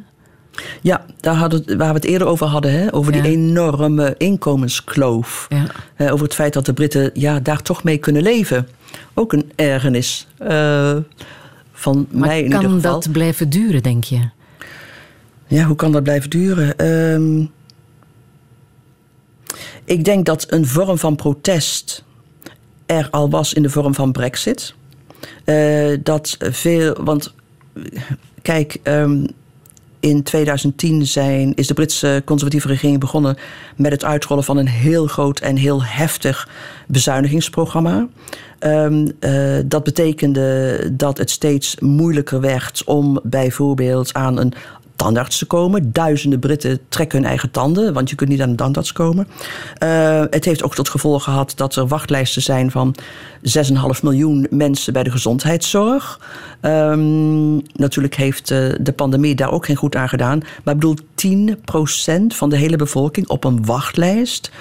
Ja, daar hadden, waar we het eerder over hadden, hè? over die enorme inkomenskloof. Ja. Eh, over het feit dat de Britten ja, daar toch mee kunnen leven. Ook een ergernis eh, van Maar mij in ieder kan geval. dat blijven duren, denk je? Ja, hoe kan dat blijven duren? Ehm, ik denk dat een vorm van protest er al was in de vorm van Brexit. Eh, dat veel, want kijk, ehm, in 2010 zijn, is de Britse conservatieve regering begonnen met het uitrollen van een heel groot en heel heftig bezuinigingsprogramma. Ehm, eh, dat betekende dat het steeds moeilijker werd om bijvoorbeeld aan een tandarts te komen. Duizenden Britten trekken hun eigen tanden, want je kunt niet aan een tandarts komen. Eh, het heeft ook tot gevolg gehad dat er wachtlijsten zijn van 6,5 miljoen mensen bij de gezondheidszorg. Ehm, natuurlijk heeft eh, de pandemie daar ook geen goed aan gedaan. Maar ik bedoel, 10% van de hele bevolking op een wachtlijst.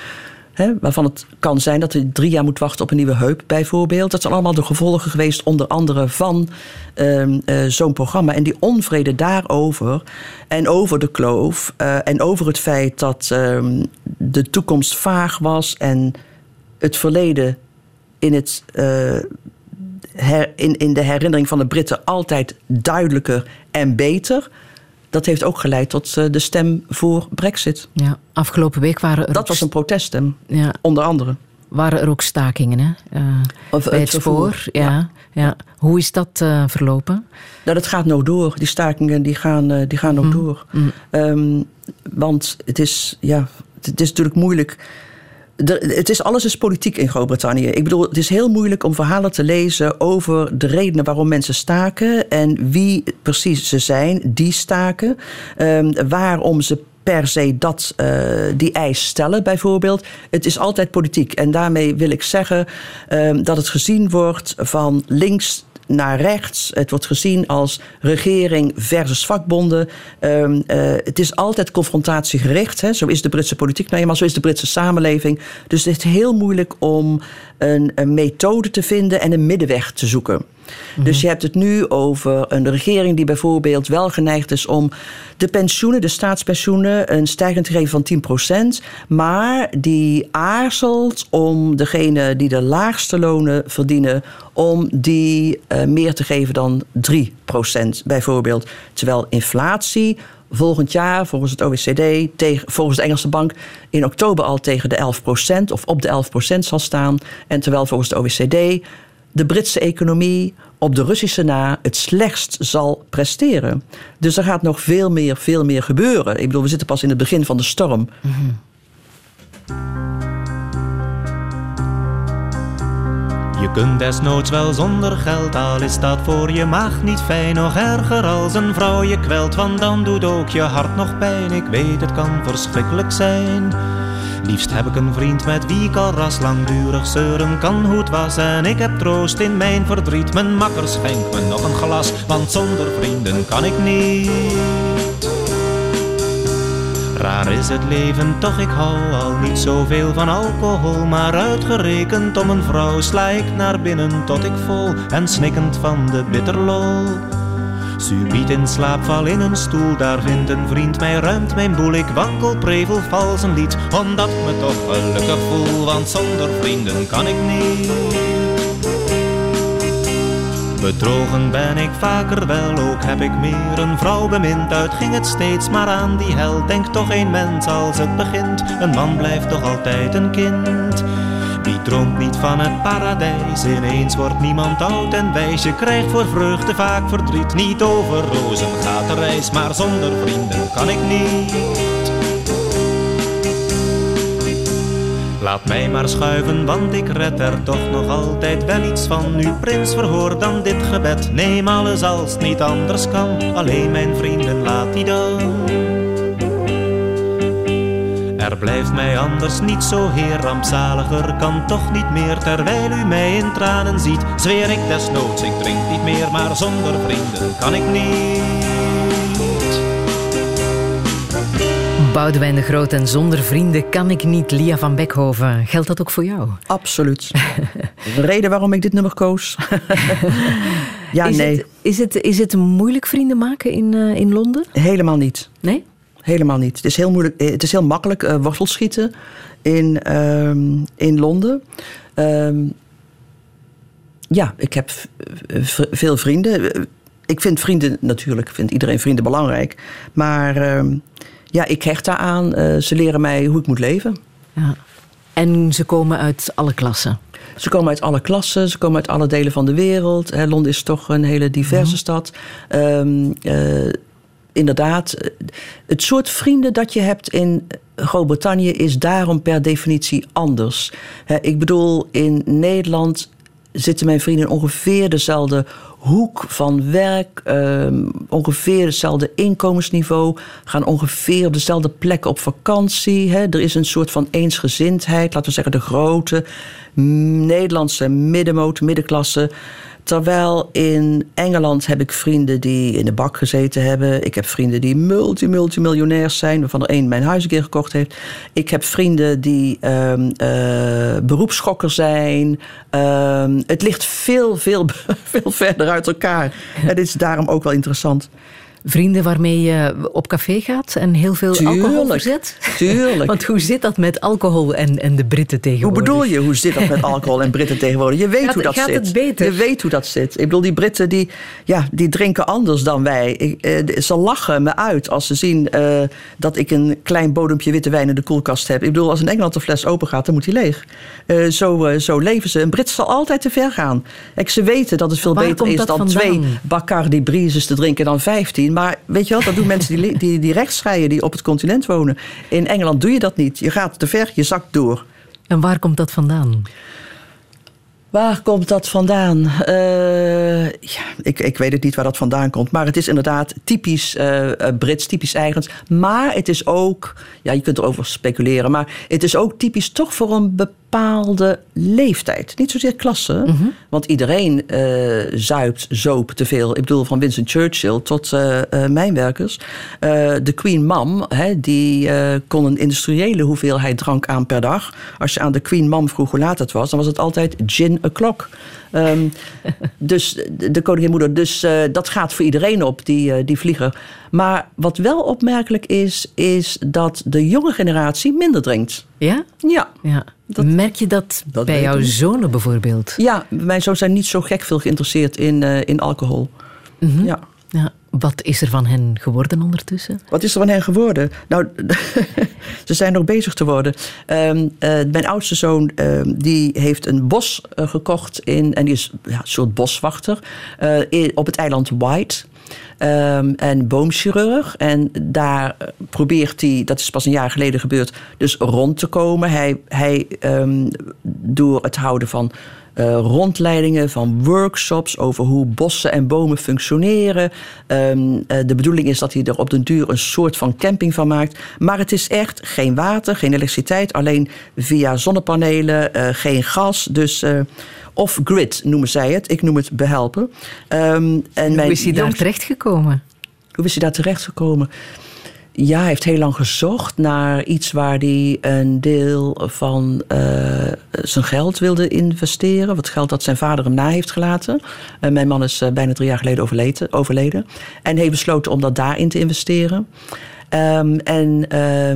Hè, waarvan het kan zijn dat je drie jaar moet wachten op een nieuwe heup, bijvoorbeeld. Dat zijn allemaal de gevolgen geweest, onder andere van ehm, eh, zo'n programma. En die onvrede daarover en over de kloof eh, en over het feit dat ehm, de toekomst vaag was en het verleden in, het, eh, in, in de herinnering van de Britten altijd duidelijker en beter. Dat heeft ook geleid tot eh, de stem voor Brexit. Ja, afgelopen week waren er, Dat ook, was een proteststem, ja, onder andere. waren er ook stakingen hè? Eh, Of bij het spoor. Ja, ja. Hoe is dat eh, verlopen? Nou, dat gaat nog door. Die stakingen die gaan, eh, die gaan nog door. Ehm, want het is, ja, het is natuurlijk moeilijk. Het is, alles is politiek in Groot-Brittannië. Ik bedoel, het is heel moeilijk om verhalen te lezen over de redenen waarom mensen staken en wie precies ze zijn die staken. Ehm, waarom ze per se dat, eh, die eis stellen, bijvoorbeeld. Het is altijd politiek. En daarmee wil ik zeggen ehm, dat het gezien wordt van links naar rechts. Het wordt gezien als regering versus vakbonden. Ehm, eh, het is altijd confrontatiegericht. Hè. Zo is de Britse politiek nou eenmaal, zo is de Britse samenleving. Dus het is heel moeilijk om een, een methode te vinden en een middenweg te zoeken. Dus je hebt het nu over een regering die bijvoorbeeld wel geneigd is om de pensioenen, de staatspensioenen, een stijging te geven van 10%. Maar die aarzelt om degene die de laagste lonen verdienen, om die eh, meer te geven dan 3% bijvoorbeeld. Terwijl inflatie volgend jaar volgens het OECD, tegen, volgens de Engelse bank, in oktober al tegen de 11% of op de 11% zal staan. En terwijl volgens de OECD de Britse economie op de Russische na het slechtst zal presteren. Dus er gaat nog veel meer, veel meer gebeuren. Ik bedoel, we zitten pas in het begin van de storm. Je kunt desnoods wel zonder geld, al is dat voor je maag niet fijn. Nog erger als een vrouw je kwelt, want dan doet ook je hart nog pijn. Ik weet, het kan verschrikkelijk zijn. Liefst heb ik een vriend met wie ik al ras langdurig zeuren kan hoe het was. En ik heb troost in mijn verdriet. Mijn makker schenkt me nog een glas, want zonder vrienden kan ik niet. Raar is het leven, toch ik hou al niet zoveel van alcohol. Maar uitgerekend om een vrouw sla ik naar binnen tot ik vol en snikkend van de bitterlol. Subiet in slaap val in een stoel, daar vindt een vriend mij, ruimt mijn boel. Ik wankel, prevel, vals een lied, omdat ik me toch gelukkig voel. Want zonder vrienden kan ik niet. Bedrogen ben ik vaker wel, ook heb ik meer een vrouw bemind. Uit ging het steeds maar aan die hel. Denk toch een mens als het begint. Een man blijft toch altijd een kind. Wie droomt niet van het paradijs? Ineens wordt niemand oud en wijs. Je krijgt voor vreugde vaak verdriet. Niet over rozen gaat de reis, maar zonder vrienden kan ik niet. Laat mij maar schuiven, want ik red er toch nog altijd wel iets van. Nu prins, verhoor dan dit gebed. Neem alles als het niet anders kan. Alleen mijn vrienden laat die dan. Er blijft mij anders niet zo heer rampzaliger, kan toch niet meer. Terwijl u mij in tranen ziet, zweer ik desnoods, ik drink niet meer. Maar zonder vrienden kan ik niet. Boudewijn de Groot en zonder vrienden kan ik niet. Lia van Beckhoven. Geldt dat ook voor jou? Absoluut. de reden waarom ik dit nummer koos. ja, is nee. Het, is, het, is het moeilijk vrienden maken in, eh, in Londen? Helemaal niet. Nee? Helemaal niet. Het is heel, moeilijk, eh, het is heel makkelijk uh, wortelschieten in, ehm, in Londen. Ehm, ja, ik heb veel vrienden. Ik vind vrienden natuurlijk, vindt iedereen vrienden belangrijk. Maar ehm, ja, ik hecht daaraan. Uh, ze leren mij hoe ik moet leven. Ja. En ze komen uit alle klassen? Ze komen uit alle klassen, ze komen uit alle delen van de wereld. Hè, Londen is toch een hele diverse mm. stad. Um, uh, inderdaad, het soort vrienden dat je hebt in Groot-Brittannië is daarom per definitie anders. Ik bedoel, in Nederland zitten mijn vrienden in ongeveer dezelfde hoek van werk, um, ongeveer hetzelfde inkomensniveau, gaan ongeveer op dezelfde plek op vakantie. Hè. Er is een soort van eensgezindheid, laten we zeggen de grote Nederlandse middenmoot, middenklasse. Terwijl in Engeland heb ik vrienden die in de bak gezeten hebben. Ik heb vrienden die multi-multimiljonairs zijn, waarvan er één mijn huis een keer gekocht heeft. Ik heb vrienden die um, uh, beroepsschokker zijn. Um, het ligt veel, veel, veel verder uit elkaar. Het is daarom ook wel interessant. Vrienden waarmee je op café gaat en heel veel tuurlijk, alcohol verzet? Tuurlijk. Want hoe zit dat met alcohol en, en de Britten tegenwoordig? Hoe bedoel je, hoe zit dat met alcohol en Britten tegenwoordig? Je weet gaat, hoe dat gaat zit. Het beter? Je weet hoe dat zit. Ik bedoel, die Britten die, ja, die drinken anders dan wij. Ik, eh, ze lachen me uit als ze zien uh, dat ik een klein bodempje witte wijn in de koelkast heb. Ik bedoel, als in Engeland de fles open gaat, dan moet die leeg. Uh, zo, zo leven ze. Een Brit zal altijd te ver gaan. Kijk, ze weten dat het veel Waar beter is dan vandaan? twee Bacardi Brises te drinken dan vijftien. Maar weet je wel, dat doen mensen die, die, die rechts rijden, die op het continent wonen. In Engeland doe je dat niet. Je gaat te ver, je zakt door. En waar komt dat vandaan? Waar komt dat vandaan? Uh, ja, ik, ik weet het niet waar dat vandaan komt. Maar het is inderdaad typisch uh, Brits, typisch eigens. Maar het is ook, ja, je kunt erover speculeren. Maar het is ook typisch toch voor een bepaalde leeftijd. Niet zozeer klasse. Mhm. Want iedereen uh, zuipt, zoop te veel. Ik bedoel, van Winston Churchill tot mijnwerkers. de Queen Mom, hè, die kon een industriële hoeveelheid drank aan per dag. Als je aan de Queen Mom vroeg hoe laat het was, dan was het altijd gin o'clock. Um, dus de, de koninginmoeder. Dus uh, dat gaat voor iedereen op, die, uh, die vlieger. Maar wat wel opmerkelijk is, is dat de jonge generatie minder drinkt. Ja? Ja. ja. Dat, Merk je dat, dat bij jouw zonen bijvoorbeeld? Ja, mijn zoons zijn niet zo gek veel geïnteresseerd in, uh, in alcohol. Mm-hmm. Ja. Ja, wat is er van hen geworden ondertussen? Wat is er van hen geworden? Nou, ze zijn nog bezig te worden. Um, uh, mijn oudste zoon um, die heeft een bos uh, gekocht in, en die is ja, een soort boswachter in, op het eiland White. Um, en boomchirurg. En daar probeert hij, dat is pas een jaar geleden gebeurd, dus rond te komen. Hij, hij door het houden van uh, rondleidingen, van workshops over hoe bossen en bomen functioneren. Um, uh, de bedoeling is dat hij er op den duur een soort van camping van maakt. Maar het is echt geen water, geen elektriciteit, alleen via zonnepanelen, uh, geen gas. Dus off-grid noemen zij het. Ik noem het behelpen. Um, en hoe is hij daar terechtgekomen? Hoe is hij daar terechtgekomen? Ja, hij heeft heel lang gezocht naar iets waar hij een deel van uh, zijn geld wilde investeren. Wat geld dat zijn vader hem na heeft gelaten. Uh, mijn man is uh, bijna drie jaar geleden overleden, overleden. En heeft besloten om dat daarin te investeren. Um, en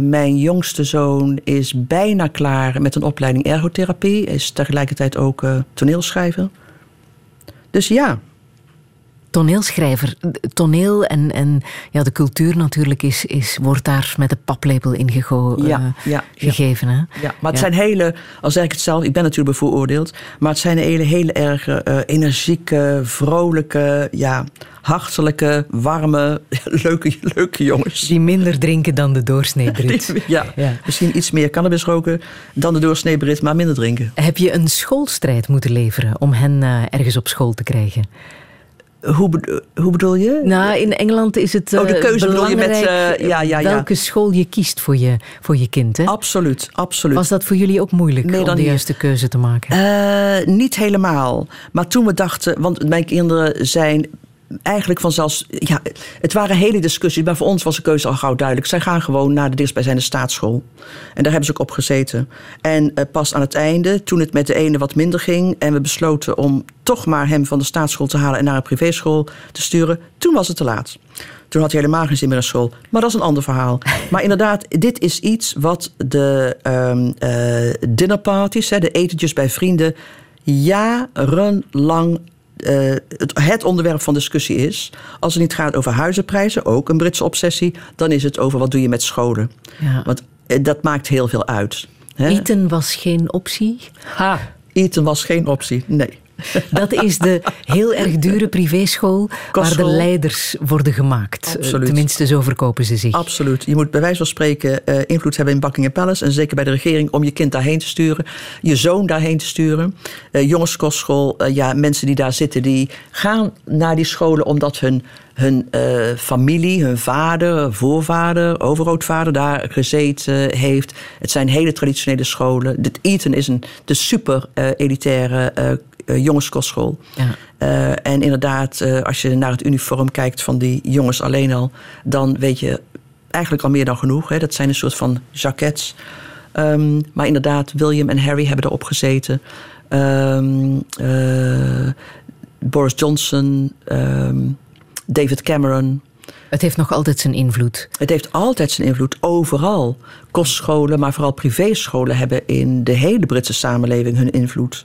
mijn jongste zoon is bijna klaar met een opleiding ergotherapie. Is tegelijkertijd ook toneelschrijver. Dus ja, toneelschrijver. Toneel en, en ja, de cultuur natuurlijk is, is, wordt daar met de paplepel in gego- ja, uh, ja, gegeven. Ja. Hè? ja, maar het zijn hele, al zeg ik het zelf, ik ben natuurlijk bevooroordeeld, maar het zijn hele, hele erg uh, energieke, vrolijke, ja, hartelijke, warme, leuke, leuke jongens. Die minder drinken dan de doorsnee Brit. ja, ja, misschien iets meer cannabis roken dan de doorsnee Brit, maar minder drinken. Heb je een schoolstrijd moeten leveren om hen uh, ergens op school te krijgen? Hoe, bedo- hoe bedoel je? Nou, in Engeland is het Oh, de eh, keuze bedoel je met, belangrijk eh, ja, ja, ja. welke school je kiest voor je, voor je kind. Hè? Absoluut, absoluut. Was dat voor jullie ook moeilijk om de hier. juiste keuze te maken? Eh, niet helemaal. Maar toen we dachten, want mijn kinderen zijn eigenlijk vanzelfs. Ja, het waren hele discussies, maar voor ons was de keuze al gauw duidelijk. Zij gaan gewoon naar de dichtstbijzijnde staatsschool. En daar hebben ze ook op gezeten. En eh, pas aan het einde, toen het met de ene wat minder ging. en we besloten om toch maar hem van de staatsschool te halen en naar een privéschool te sturen. toen was het te laat. Toen had hij helemaal geen zin meer in school. Maar dat is een ander verhaal. Maar inderdaad, dit is iets wat de eh, dinnerparties, hè, de etentjes bij vrienden, jarenlang het, het onderwerp van discussie is. Als het niet gaat over huizenprijzen, ook een Britse obsessie, dan is het over wat doe je met scholen. Ja. Want eh, dat maakt heel veel uit. Hè? Eten was geen optie. Ha. Eten was geen optie, nee. Dat is de heel erg dure privéschool waar de leiders worden gemaakt. Absoluut. Tenminste, zo verkopen ze zich. Absoluut. Je moet bij wijze van spreken eh, invloed hebben in Buckingham Palace. En zeker bij de regering om je kind daarheen te sturen. Je zoon daarheen te sturen. Eh jongenskostschool. eh, ja, mensen die daar zitten, die gaan naar die scholen omdat hun, hun eh, familie, hun vader, voorvader, overgrootvader daar gezeten heeft. Het zijn hele traditionele scholen. Dit Eton is een de super eh, elitaire eh, eh, jongenskostschool. Ja. Eh, en inderdaad, eh, als je naar het uniform kijkt van die jongens alleen al, dan weet je eigenlijk al meer dan genoeg. Hè. Dat zijn een soort van jackets. Ehm, maar inderdaad, William en Harry hebben erop gezeten. Ehm, eh, Boris Johnson, ehm, David Cameron. Het heeft nog altijd zijn invloed. Het heeft altijd zijn invloed overal. Kostscholen, maar vooral privéscholen hebben in de hele Britse samenleving hun invloed.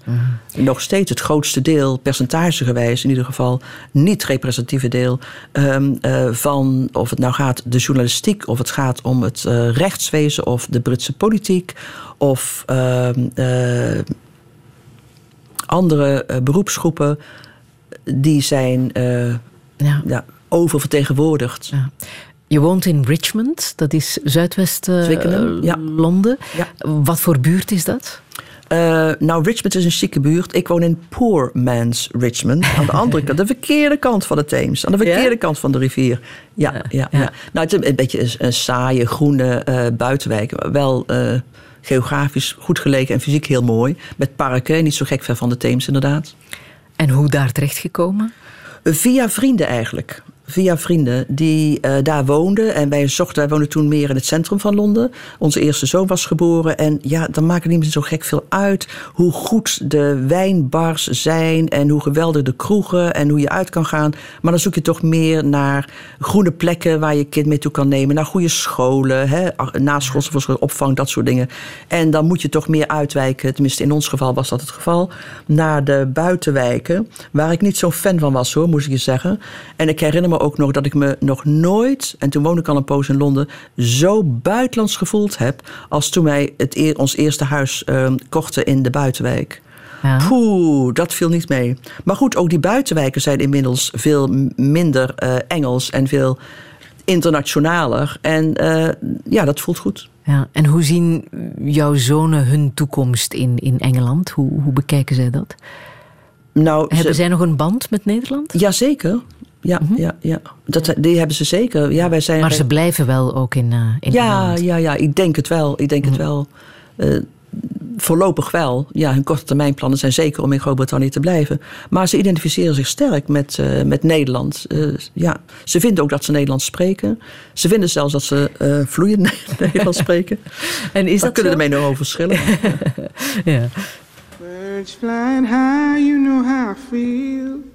Nog steeds het grootste deel, percentagegewijs in ieder geval, niet representatieve deel ehm, eh, van of het nou gaat de journalistiek, of het gaat om het eh, rechtswezen of de Britse politiek of ehm, eh, andere beroepsgroepen, die zijn Ja. ja, oververtegenwoordigd. Ja. Je woont in Richmond, dat is zuidwest eh, ja. Ja. Wat voor buurt is dat? Eh, nou, Richmond is een chique buurt. Ik woon in Poor Man's Richmond. Aan de andere kant, de verkeerde kant van de Theems. Aan de verkeerde kant van de rivier. Ja, ja, ja. ja. Nou, het is een beetje een, een saaie, groene eh, buitenwijk. Wel geografisch goed gelegen en fysiek heel mooi. Met parken, niet zo gek ver van de Theems inderdaad. En hoe daar terecht gekomen? Via vrienden eigenlijk. Via vrienden die eh, daar woonden. En wij zochten, wij woonden toen meer in het centrum van Londen. Onze eerste zoon was geboren. En ja, dan maakt het niet meer zo gek veel uit hoe goed de wijnbars zijn. En hoe geweldig de kroegen en hoe je uit kan gaan. Maar dan zoek je toch meer naar groene plekken waar je kind mee toe kan nemen. Naar goede scholen, hè, naschoolse opvang, dat soort dingen. En dan moet je toch meer uitwijken. Tenminste, in ons geval was dat het geval. Naar de buitenwijken. Waar ik niet zo'n fan van was hoor, moest ik je zeggen. En ik herinner me ook nog dat ik me nog nooit, en toen woonde ik al een poos in Londen, zo buitenlands gevoeld heb. als toen wij het eer- ons eerste huis eh, kochten in de buitenwijk. Ja. Poeh, dat viel niet mee. Maar goed, ook die buitenwijken zijn inmiddels veel minder eh, Engels en veel internationaler. En eh, ja, dat voelt goed. Ja. En hoe zien jouw zonen hun toekomst in, in Engeland? Hoe, hoe bekijken zij dat? Nou, ze- Hebben zij nog een band met Nederland? Jazeker. Ja, ja, ja. Dat, die hebben ze zeker. Ja, wij zijn Maar ze blijven wel ook in, eh, in Ja, ja, ja, ik denk het wel. Ik denk het wel. Eh, voorlopig wel. Ja, hun korte termijnplannen zijn zeker om in Groot-Brittannië te blijven. Maar ze identificeren zich sterk met, eh, met Nederland. Eh, ja. Ze vinden ook dat ze Nederlands spreken. Ze vinden zelfs dat ze eh, vloeiend Nederlands spreken. En is dat kunnen zo? ermee nog over verschillen. Ja. Birds flying high, you know how I feel.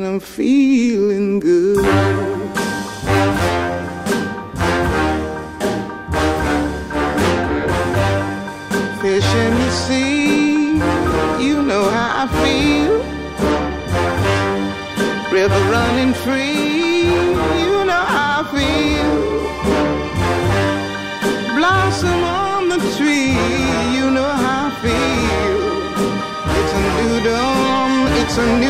and I'm feeling good. Fish in the sea, you know how I feel. River running free, you know how I feel. Blossom on the tree, you know how I feel. It's a new dawn, it's a new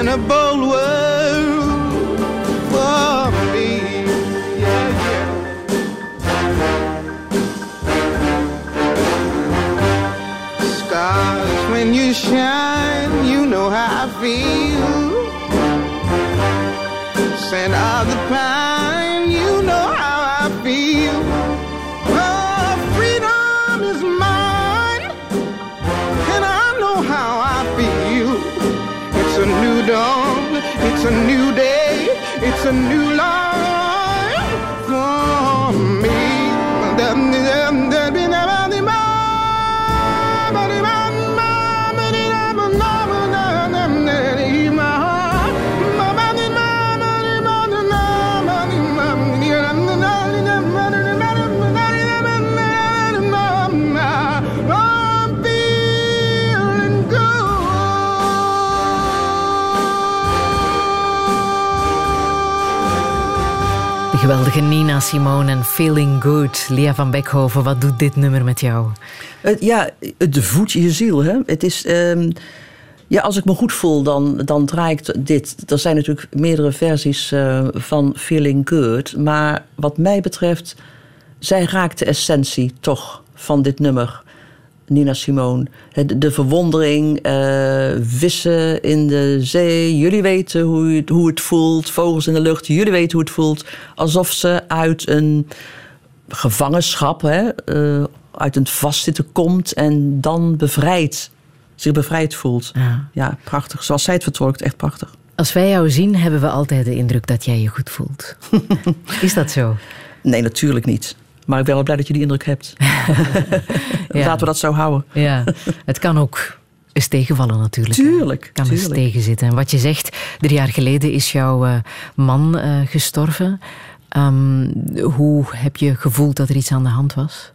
and a bold world. For Simone en Feeling Good. Lia van Beckhoven, wat doet dit nummer met jou? Ja, het voedt je ziel. Hè? Het is, ehm, ja, als ik me goed voel, dan, dan draai ik dit. Er zijn natuurlijk meerdere versies eh, van Feeling Good. Maar wat mij betreft, zij raakt de essentie toch van dit nummer. Nina Simone. De verwondering, eh, vissen in de zee. Jullie weten hoe het, hoe het voelt. Vogels in de lucht. Jullie weten hoe het voelt. Alsof ze uit een gevangenschap, hè, eh, uit een vastzitten komt en dan bevrijd, zich bevrijd voelt. Ja. Ja, prachtig. Zoals zij het vertolkt, echt prachtig. Als wij jou zien, hebben we altijd de indruk dat jij je goed voelt. Is dat zo? Nee, natuurlijk niet. Maar ik ben wel blij dat je die indruk hebt. Ja. Laten we dat zo houden. Ja, het kan ook eens tegenvallen natuurlijk. Tuurlijk, Het kan eens tuurlijk. tegenzitten. En wat je zegt, drie jaar geleden is jouw eh, man eh, gestorven. Ehm, hoe heb je gevoeld dat er iets aan de hand was?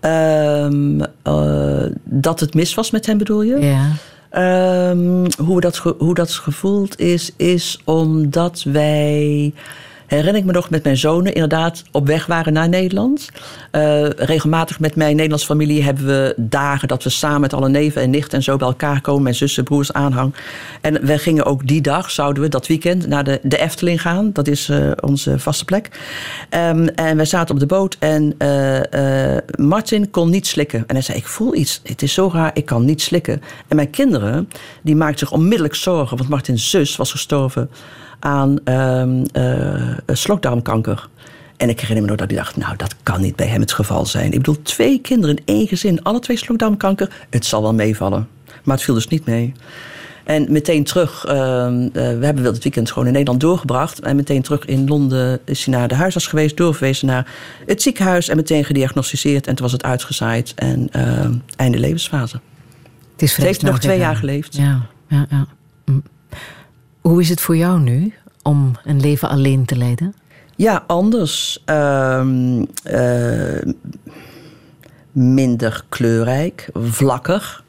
Ehm, eh, dat het mis was met hem, bedoel je? Ja. Ehm, hoe, dat hoe dat gevoeld is, is omdat wij, herinner ik me nog, met mijn zonen inderdaad op weg waren naar Nederland. Eh, regelmatig met mijn Nederlandse familie hebben we dagen dat we samen met alle neven en nichten en zo bij elkaar komen. Mijn zussen, broers, aanhang. En we gingen ook die dag, zouden we dat weekend, naar de, de Efteling gaan. Dat is eh, onze vaste plek. Ehm, en wij zaten op de boot en eh, Martin kon niet slikken. En hij zei, ik voel iets. Het is zo raar, ik kan niet slikken. En mijn kinderen, die maakten zich onmiddellijk zorgen. Want Martins zus was gestorven aan ehm, eh, slokdarmkanker. En ik herinner me nog dat ik dacht, nou, dat kan niet bij hem het geval zijn. Ik bedoel, twee kinderen in één gezin, alle twee slokdarmkanker. Het zal wel meevallen. Maar het viel dus niet mee. En meteen terug, eh, we hebben wel het weekend gewoon in Nederland doorgebracht. En meteen terug in Londen is hij naar de huisarts geweest, doorverwezen naar het ziekenhuis en meteen gediagnosticeerd. En toen was het uitgezaaid en ehm, einde levensfase. Het, is Het heeft nog twee jaar geleefd. Ja, ja, ja. Mm. Hoe is het voor jou nu om een leven alleen te leiden? Ja, anders. Ehm, eh, minder kleurrijk, vlakker.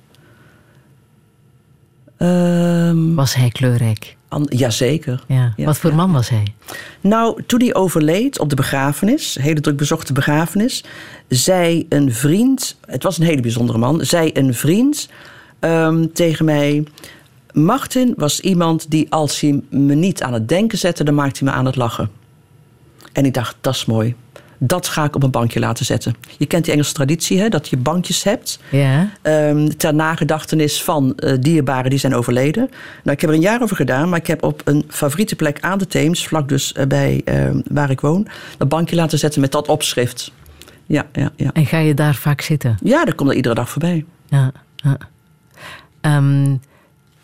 Ehm, Was hij kleurrijk? an- jazeker. Ja. Ja, Wat voor ja, man was hij? Nou, toen hij overleed op de begrafenis, hele druk bezochte begrafenis, zei een vriend, het was een hele bijzondere man, zei een vriend ehm, tegen mij: Martin was iemand die als hij me niet aan het denken zette, dan maakte hij me aan het lachen. En ik dacht, dat is mooi. Dat ga ik op een bankje laten zetten. Je kent die Engelse traditie, hè, dat je bankjes hebt. Ja. ehm, ter nagedachtenis van eh, dierbaren die zijn overleden. Nou, ik heb er een jaar over gedaan, maar ik heb op een favoriete plek aan de Theems, vlak dus eh, bij ehm, waar ik woon, een bankje laten zetten met dat opschrift. Ja, ja, ja. En ga je daar vaak zitten? Ja, daar komt er iedere dag voorbij. Ja. Ehm,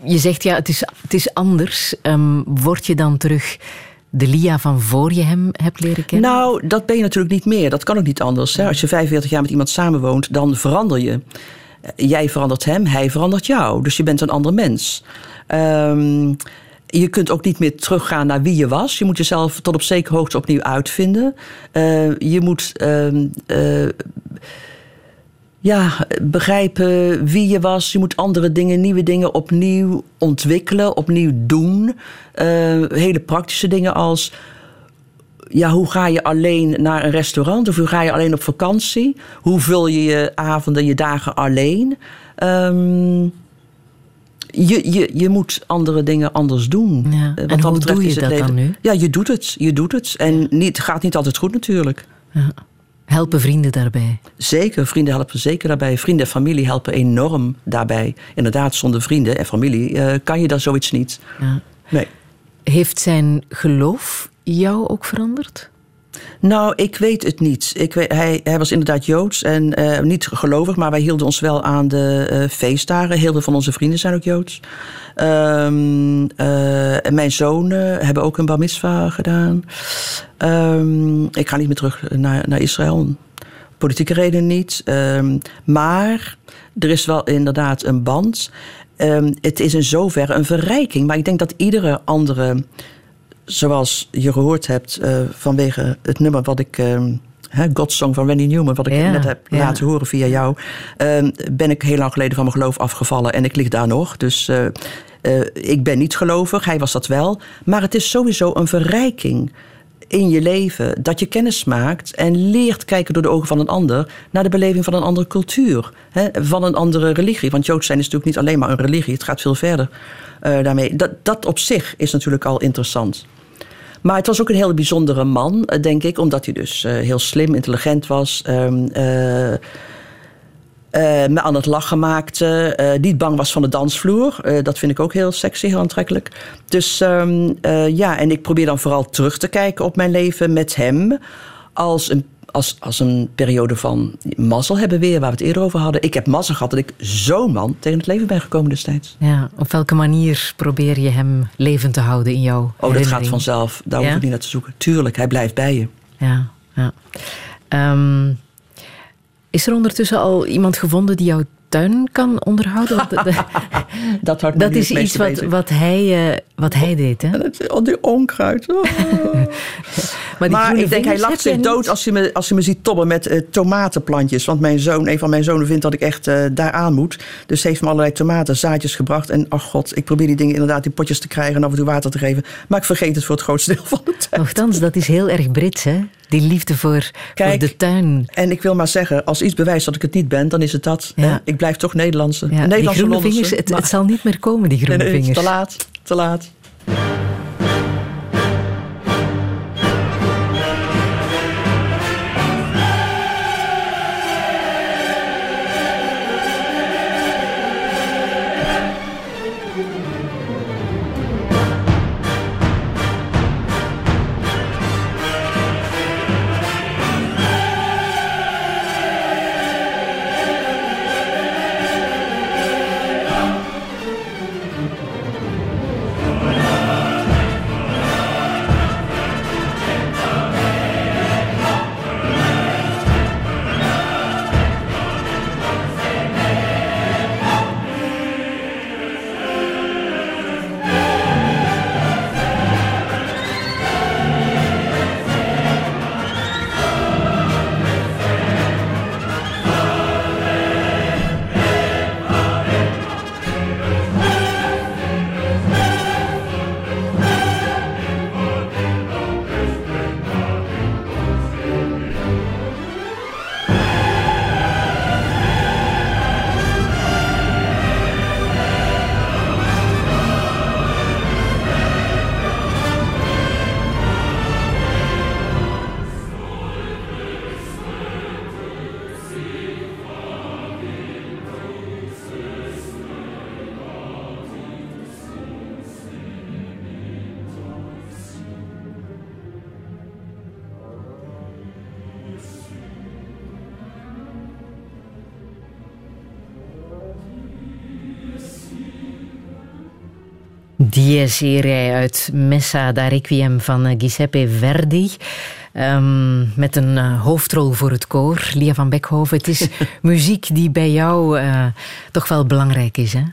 je zegt ja, het is, het is anders. Ehm, word je dan terug de Lia van voor je hem hebt leren kennen? Nou, dat ben je natuurlijk niet meer. Dat kan ook niet anders. Hè? Als je 45 jaar met iemand samenwoont, dan verander je. Jij verandert hem, hij verandert jou. Dus je bent een ander mens. Ehm, je kunt ook niet meer teruggaan naar wie je was. Je moet jezelf tot op zekere hoogte opnieuw uitvinden. Eh, je moet ehm, eh, ja, begrijpen wie je was. Je moet andere dingen, nieuwe dingen opnieuw ontwikkelen, opnieuw doen. Eh, hele praktische dingen als ja, hoe ga je alleen naar een restaurant of hoe ga je alleen op vakantie? Hoe vul je je avonden, je dagen alleen? Ehm, je, je, je moet andere dingen anders doen. Ja. Eh, En hoe doe je dat dan nu? Ja, je doet het. Je doet het. En niet, het gaat niet altijd goed natuurlijk. Ja. Helpen vrienden daarbij? Zeker, vrienden helpen zeker daarbij. Vrienden en familie helpen enorm daarbij. Inderdaad, zonder vrienden en familie eh, kan je dan zoiets niet. Ja. Nee. Heeft zijn geloof jou ook veranderd? Nou, ik weet het niet. Ik weet, hij, hij was inderdaad Joods en eh, niet gelovig, maar wij hielden ons wel aan de eh, feestdagen. Heel veel van onze vrienden zijn ook Joods. Ehm, eh, en mijn zonen hebben ook een bar mitzwa gedaan. Ehm, ik ga niet meer terug naar, naar Israël. Politieke redenen niet. Ehm, maar er is wel inderdaad een band. Het is in zoverre een verrijking. Maar ik denk dat iedere andere zoals je gehoord hebt eh, vanwege het nummer wat ik. God Song van Randy Newman, wat ik Ja, net heb ja. laten horen via jou. ehm, ben ik heel lang geleden van mijn geloof afgevallen en ik lig daar nog. Dus eh, eh, ik ben niet gelovig, hij was dat wel. Maar het is sowieso een verrijking in je leven dat je kennis maakt en leert kijken door de ogen van een ander naar de beleving van een andere cultuur, hè, van een andere religie. Want Joods zijn is natuurlijk niet alleen maar een religie, het gaat veel verder daarmee. Dat, dat op zich is natuurlijk al interessant. Maar het was ook een hele bijzondere man, eh, denk ik, omdat hij dus eh, heel slim, intelligent was. ehm, eh, me aan het lachen maakte. niet bang was van de dansvloer. Dat vind ik ook heel sexy, heel aantrekkelijk. Dus ehm, eh, ja, en ik probeer dan vooral terug te kijken op mijn leven met hem. Als een, als, als een periode van mazzel hebben weer, waar we het eerder over hadden. Ik heb mazzel gehad dat ik zo'n man tegen het leven ben gekomen destijds. Ja, op welke manier probeer je hem levend te houden in jouw Oh, dat gaat vanzelf. Daar hoef ik niet naar te zoeken. Tuurlijk, hij blijft bij je. Ja, ja. Ehm, is er ondertussen al iemand gevonden die jouw tuin kan onderhouden? Want de- de- Dat, houdt dat is iets wat, wat, hij, eh, wat hij deed, hè? Al die onkruid. Oh. Maar, ik denk, hij lacht zich dood als hij, me, als hij me ziet tobben met eh, tomatenplantjes. Want mijn zoon, een van mijn zonen vindt dat ik echt eh daar aan moet. Dus heeft me allerlei tomatenzaadjes gebracht. En ach god, ik probeer die dingen inderdaad in potjes te krijgen en af en toe water te geven. Maar ik vergeet het voor het grootste deel van de tijd. Nochtans, dat is heel erg Brits, hè? Die liefde voor, voor de tuin. En ik wil maar zeggen, als iets bewijst dat ik het niet ben, dan is het dat. Ja. Ik blijf toch Nederlandse. Ja, die Nederlandse groene Londense, vingers, het, zal niet meer komen, die groene nee, vingers. te laat, te laat. Irae uit Messa da Requiem van eh, Giuseppe Verdi. Ehm, met een eh, hoofdrol voor het koor, Lia van Beckhoven. Het is muziek die bij jou eh, toch wel belangrijk is, hè?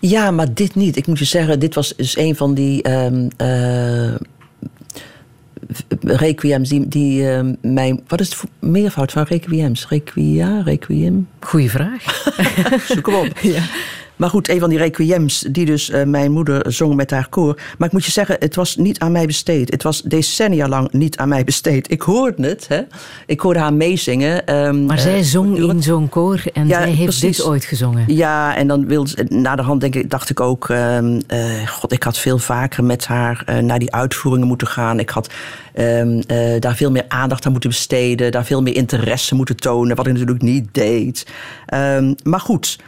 Ja, maar dit niet. Ik moet je zeggen, dit was dus een van die eh, requiems die, die ehm, mij... Wat is het meervoud van requiems? Requia, requiem? Goeie vraag. Zoek hem op. Maar goed, een van die requiems die dus eh, mijn moeder zong met haar koor. Maar ik moet je zeggen, het was niet aan mij besteed. Het was decennia lang niet aan mij besteed. Ik hoorde het, hè. Ik hoorde haar meezingen. ehm, Maar zij eh, zong in zo'n koor en Ja, zij heeft precies. dit ooit gezongen. Ja, en dan wilde na de hand denk ik, dacht ik ook... ehm, eh, god, ik had veel vaker met haar naar die uitvoeringen moeten gaan. Ik had ehm, eh, daar veel meer aandacht aan moeten besteden. Daar veel meer interesse moeten tonen, wat ik natuurlijk niet deed. Maar goed...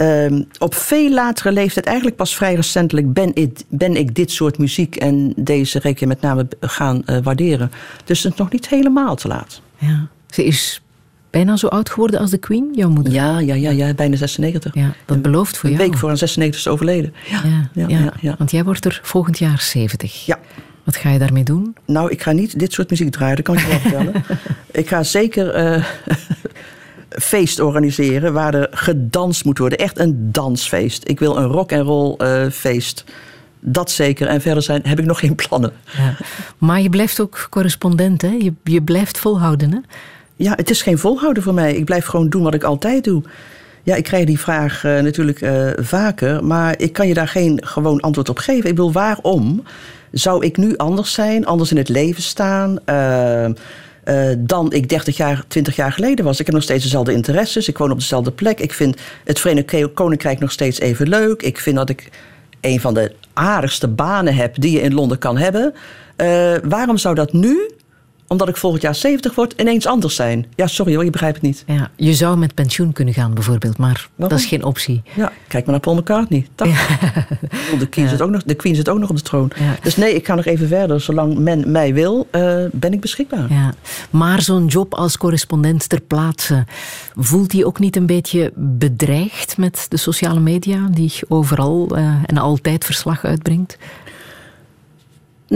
Ehm, op veel latere leeftijd, eigenlijk pas vrij recentelijk, ben ik, ben ik dit soort muziek en deze rekening met name gaan eh, waarderen. Dus het is nog niet helemaal te laat. Ja. Ze is bijna zo oud geworden als de Queen, jouw moeder. Ja, ja, ja, ja bijna 96. Ja, dat belooft voor Een jou. week voor haar 96 is overleden. Ja, Ja, ja, ja, ja, ja. Want jij wordt er volgend jaar 70. Ja. Wat ga je daarmee doen? Nou, ik ga niet dit soort muziek draaien, dat kan ik je wel vertellen. ik ga zeker eh, feest organiseren waar er gedanst moet worden. Echt een dansfeest. Ik wil een rock and roll eh, feest. Dat zeker. En verder zijn, heb ik nog geen plannen. Ja. Maar je blijft ook correspondent, hè? Je, je blijft volhouden, hè? Ja, het is geen volhouden voor mij. Ik blijf gewoon doen wat ik altijd doe. Ja, ik krijg die vraag eh, natuurlijk eh, vaker, maar ik kan je daar geen gewoon antwoord op geven. Ik bedoel, waarom zou ik nu anders zijn, anders in het leven staan eh, eh, dan ik 30 jaar, 20 jaar geleden was? Ik heb nog steeds dezelfde interesses, ik woon op dezelfde plek. Ik vind het Verenigd Koninkrijk nog steeds even leuk. Ik vind dat ik een van de aardigste banen heb die je in Londen kan hebben. Eh, waarom zou dat nu omdat ik volgend jaar 70 word, ineens anders zijn. Ja, sorry hoor, je begrijpt het niet. Ja, je zou met pensioen kunnen gaan, bijvoorbeeld, maar Waarom? dat is geen optie. Ja, kijk maar naar Paul McCartney. Toch? De, Queen zit ook nog, de Queen zit ook nog op de troon. Ja. Dus nee, ik ga nog even verder. Zolang men mij wil, eh, ben ik beschikbaar. Ja. Maar zo'n job als correspondent ter plaatse, voelt hij ook niet een beetje bedreigd met de sociale media, die overal eh, en altijd verslag uitbrengt?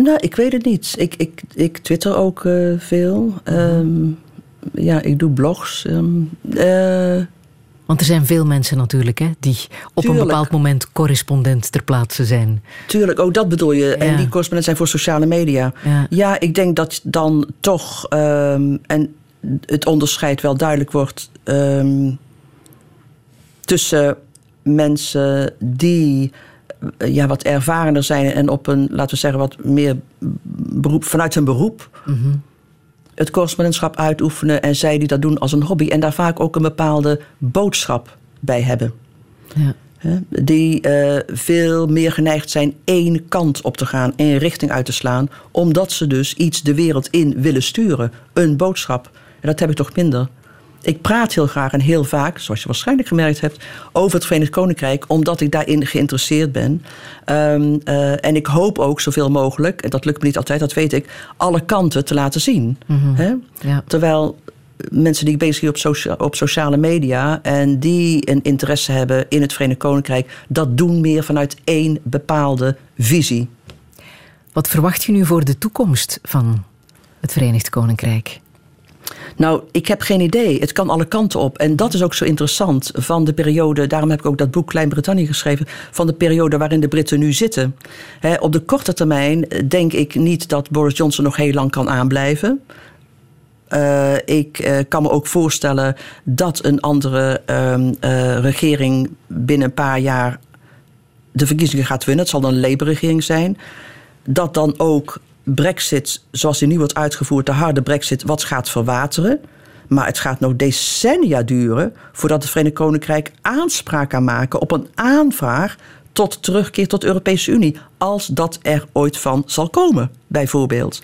Nou, ik weet het niet. Ik, ik, ik twitter ook eh, veel. Ehm, ja, ik doe blogs. ehm, eh, Want er zijn veel mensen natuurlijk hè, die op Tuurlijk. een bepaald moment correspondent ter plaatse zijn. Tuurlijk, ook dat bedoel je. Ja. En die correspondenten zijn voor sociale media. Ja. ik denk dat dan toch, ehm, en het onderscheid wel duidelijk wordt tussen mensen die ja, wat ervarener zijn en op een, laten we zeggen, wat meer beroep, vanuit hun beroep het correspondentschap uitoefenen en zij die dat doen als een hobby en daar vaak ook een bepaalde boodschap bij hebben. Ja. Die eh, veel meer geneigd zijn één kant op te gaan, één richting uit te slaan, omdat ze dus iets de wereld in willen sturen. Een boodschap. En dat heb ik toch minder. Ik praat heel graag en heel vaak, zoals je waarschijnlijk gemerkt hebt, over het Verenigd Koninkrijk, omdat ik daarin geïnteresseerd ben. Ehm, eh, en ik hoop ook zoveel mogelijk, en dat lukt me niet altijd, dat weet ik, alle kanten te laten zien. Ja. Terwijl mensen die bezig zijn op, socia- op sociale media en die een interesse hebben in het Verenigd Koninkrijk, dat doen meer vanuit één bepaalde visie. Wat verwacht je nu voor de toekomst van het Verenigd Koninkrijk? Nou, ik heb geen idee. Het kan alle kanten op. En dat is ook zo interessant van de periode. Daarom heb ik ook dat boek Klein-Brittannië geschreven. Van de periode waarin de Britten nu zitten. Op de korte termijn denk ik niet dat Boris Johnson nog heel lang kan aanblijven. Eh, ik eh, kan me ook voorstellen dat een andere ehm, eh, regering binnen een paar jaar de verkiezingen gaat winnen. Het zal dan een Labour-regering zijn. Dat dan ook Brexit, zoals die nu wordt uitgevoerd, de harde Brexit, wat gaat verwateren. Maar het gaat nog decennia duren voordat het Verenigd Koninkrijk aanspraak kan maken op een aanvraag tot terugkeer tot de Europese Unie. Als dat er ooit van zal komen, bijvoorbeeld.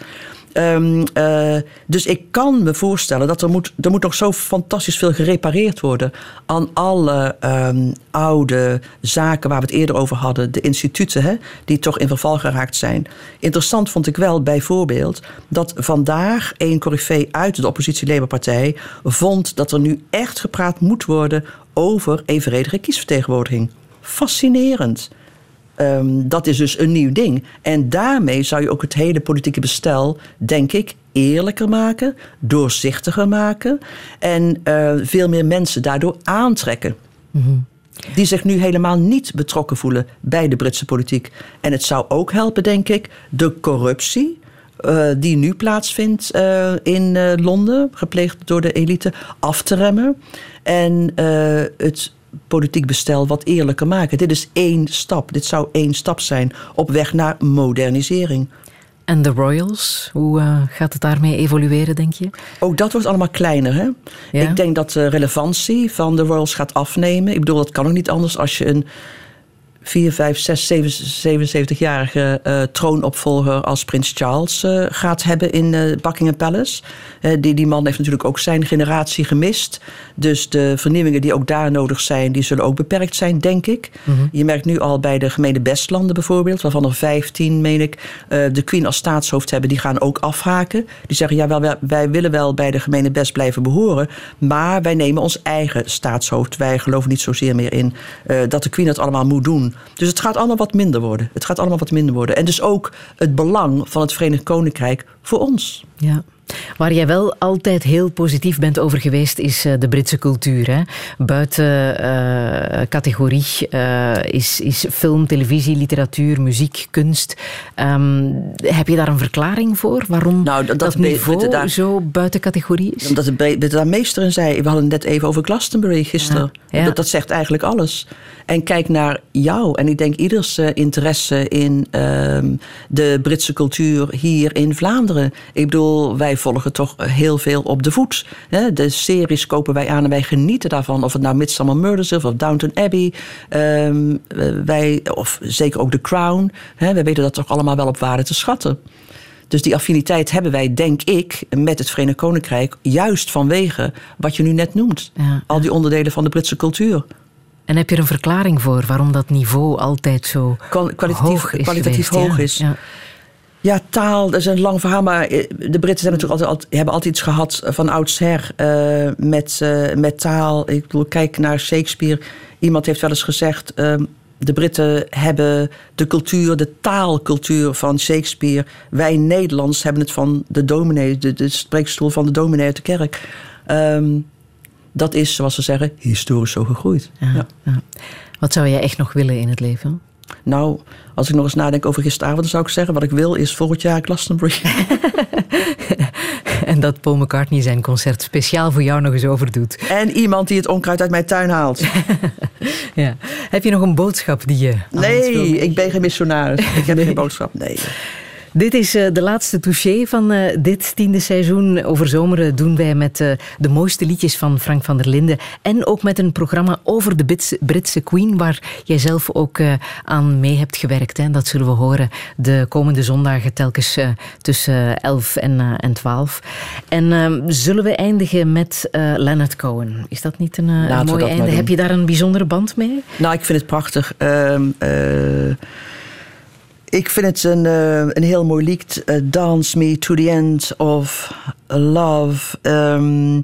Ehm, eh, dus ik kan me voorstellen dat er moet, er moet nog zo fantastisch veel gerepareerd worden aan alle ehm, oude zaken waar we het eerder over hadden, de instituten hè, die toch in verval geraakt zijn. Interessant vond ik wel bijvoorbeeld dat vandaag een corrivee uit de oppositie Labour-partij vond dat er nu echt gepraat moet worden over evenredige kiesvertegenwoordiging. Fascinerend. Ehm, dat is dus een nieuw ding. En daarmee zou je ook het hele politieke bestel, denk ik, eerlijker maken, doorzichtiger maken en eh, veel meer mensen daardoor aantrekken. Die zich nu helemaal niet betrokken voelen bij de Britse politiek. En het zou ook helpen, denk ik, de corruptie. eh, die nu plaatsvindt eh, in Londen, gepleegd door de elite, af te remmen. En het politiek bestel wat eerlijker maken. Dit is één stap. Dit zou één stap zijn op weg naar modernisering. En de Royals, hoe eh, gaat het daarmee evolueren, denk je? Ook dat wordt allemaal kleiner. Hè? Ja? Ik denk dat de relevantie van de Royals gaat afnemen. Ik bedoel, dat kan ook niet anders als je een 4, 5, 6, 7, 77-jarige eh, troonopvolger als prins Charles eh, gaat hebben in eh, Buckingham Palace. Eh, die, die man heeft natuurlijk ook zijn generatie gemist. Dus de vernieuwingen die ook daar nodig zijn, die zullen ook beperkt zijn, denk ik. Je merkt nu al bij de gemeente Bestlanden bijvoorbeeld, waarvan er 15, meen ik, de Queen als staatshoofd hebben, die gaan ook afhaken. Die zeggen, ja, wel, wij, wij willen wel bij de gemeente Best blijven behoren, maar wij nemen ons eigen staatshoofd. Wij geloven niet zozeer meer in dat de Queen het allemaal moet doen. Dus het gaat allemaal wat minder worden. Het gaat allemaal wat minder worden. En dus ook het belang van het Verenigd Koninkrijk voor ons. Ja. Waar jij wel altijd heel positief bent over geweest, is eh, de Britse cultuur. Hè? Buiten eh, categorie eh, is, is film, televisie, literatuur, muziek, kunst. Ehm, heb je daar een verklaring voor? Waarom Nou, dat- dat, niveau daar- zo buiten categorie is? Omdat de, de daar meester in zei, we hadden het net even over Glastonbury gisteren. Ja, ja. Dat, dat zegt eigenlijk alles. En kijk naar jou en ik denk ieders eh, interesse in ehm, de Britse cultuur hier in Vlaanderen. Ik bedoel, wij volgen toch heel veel op de voet. Hè? De series kopen wij aan en wij genieten daarvan. Of het nou Midsummer Murders is of Downton Abbey. Ehm, eh, wij, of zeker ook The Crown. Hè? Wij weten dat toch allemaal wel op waarde te schatten. Dus die affiniteit hebben wij, denk ik, met het Verenigd Koninkrijk, juist vanwege wat je nu net noemt. Ja. Al die onderdelen van de Britse cultuur. En heb je er een verklaring voor waarom dat niveau altijd zo Kwal- kwalitatief hoog is kwalitatief geweest? hoog Ja, is. ja. Ja, taal, dat is een lang verhaal, maar eh, de Britten zijn natuurlijk altijd, hebben altijd iets gehad van oudsher eh, met, eh, met taal. Ik bedoel, kijk naar Shakespeare. Iemand heeft wel eens gezegd, ehm, de Britten hebben de cultuur, de taalcultuur van Shakespeare. Wij Nederlands hebben het van de dominee, de, de spreekstoel van de dominee uit de kerk. Ehm, dat is, zoals ze zeggen, historisch zo gegroeid. Ja, Ja. Wat zou jij echt nog willen in het leven? Nou, als ik nog eens nadenk over gisteravond, dan zou ik zeggen: wat ik wil is volgend jaar Glastonbury. En dat Paul McCartney zijn concert speciaal voor jou nog eens overdoet. En iemand die het onkruid uit mijn tuin haalt. Ja. Heb je nog een boodschap die je. Nee, ik ben geen missionaris. Ik heb geen boodschap. Nee. Dit is eh, de laatste touché van eh, dit tiende seizoen. Over zomer doen wij met eh, de mooiste liedjes van Frank van der Linden. En ook met een programma over de Britse, Britse Queen, waar jij zelf ook eh, aan mee hebt gewerkt. Hè. Dat zullen we horen de komende zondagen telkens eh, tussen 11 en, eh, en 12. En eh, zullen we eindigen met eh, Leonard Cohen? Is dat niet een, eh, een mooi einde? Heb je daar een bijzondere band mee? Nou, ik vind het prachtig. Ehm, eh, ik vind het een, eh, een heel mooi lied. eh, Dance Me to the End of Love. Ehm,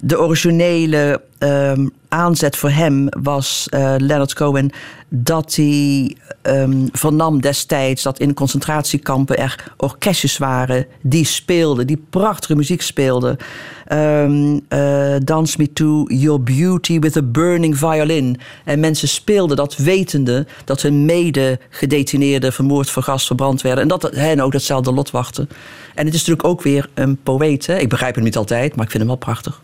de originele ehm, aanzet voor hem was eh, Leonard Cohen dat hij ehm, vernam destijds dat in concentratiekampen er orkestjes waren die speelden, die prachtige muziek speelden. Ehm, eh, Dance me to your beauty with a burning violin. En mensen speelden dat wetende dat hun mede-gedetineerden vermoord, vergast, verbrand werden. En dat hen ook datzelfde lot wachtte. En het is natuurlijk ook weer een poëet. Hè? Ik begrijp hem niet altijd, maar ik vind hem wel prachtig.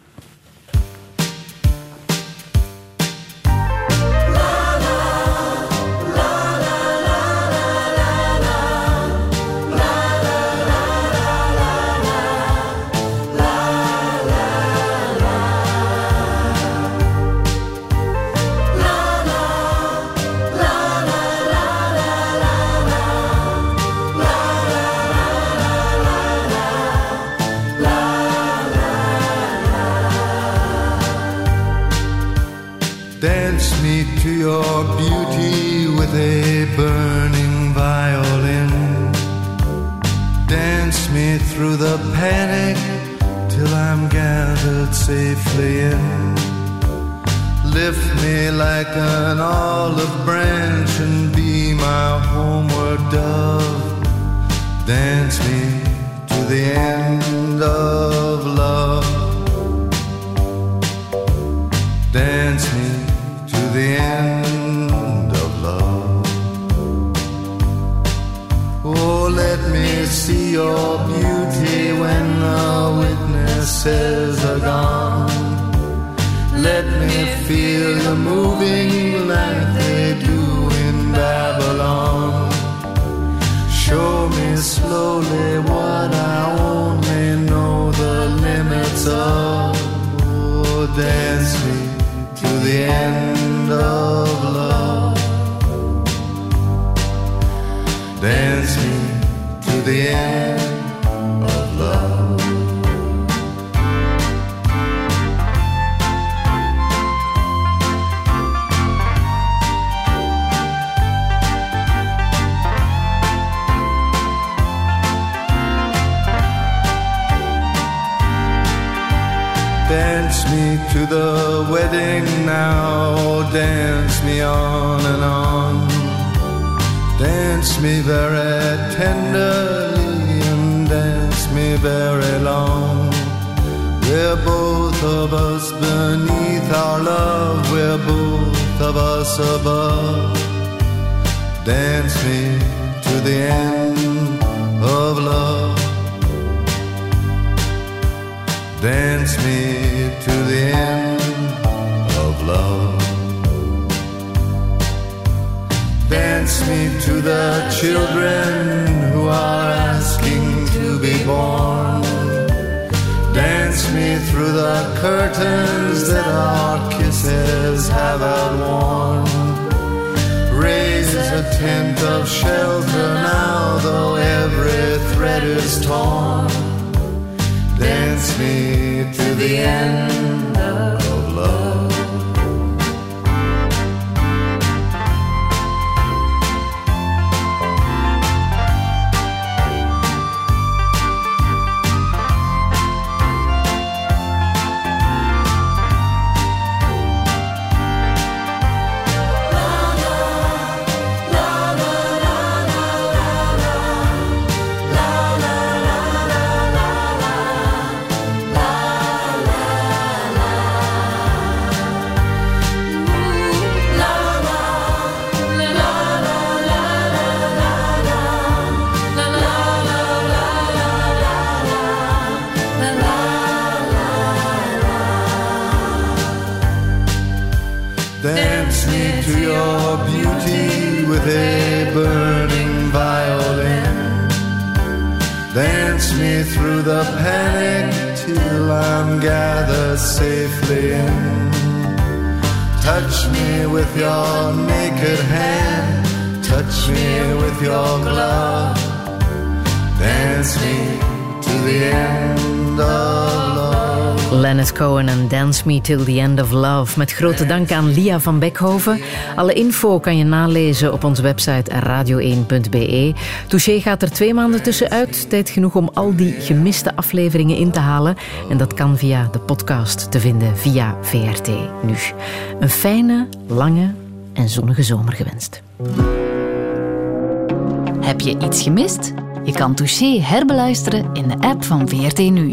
Me Till End of Love. Met grote dank aan Lia van Bekhoven. Alle info kan je nalezen op onze website radio1.be. Touché gaat er twee maanden tussenuit. Tijd genoeg om al die gemiste afleveringen in te halen. En dat kan via de podcast te vinden via VRT nu. Een fijne, lange en zonnige zomer gewenst. Heb je iets gemist? Je kan Touché herbeluisteren in de app van VRT Nu.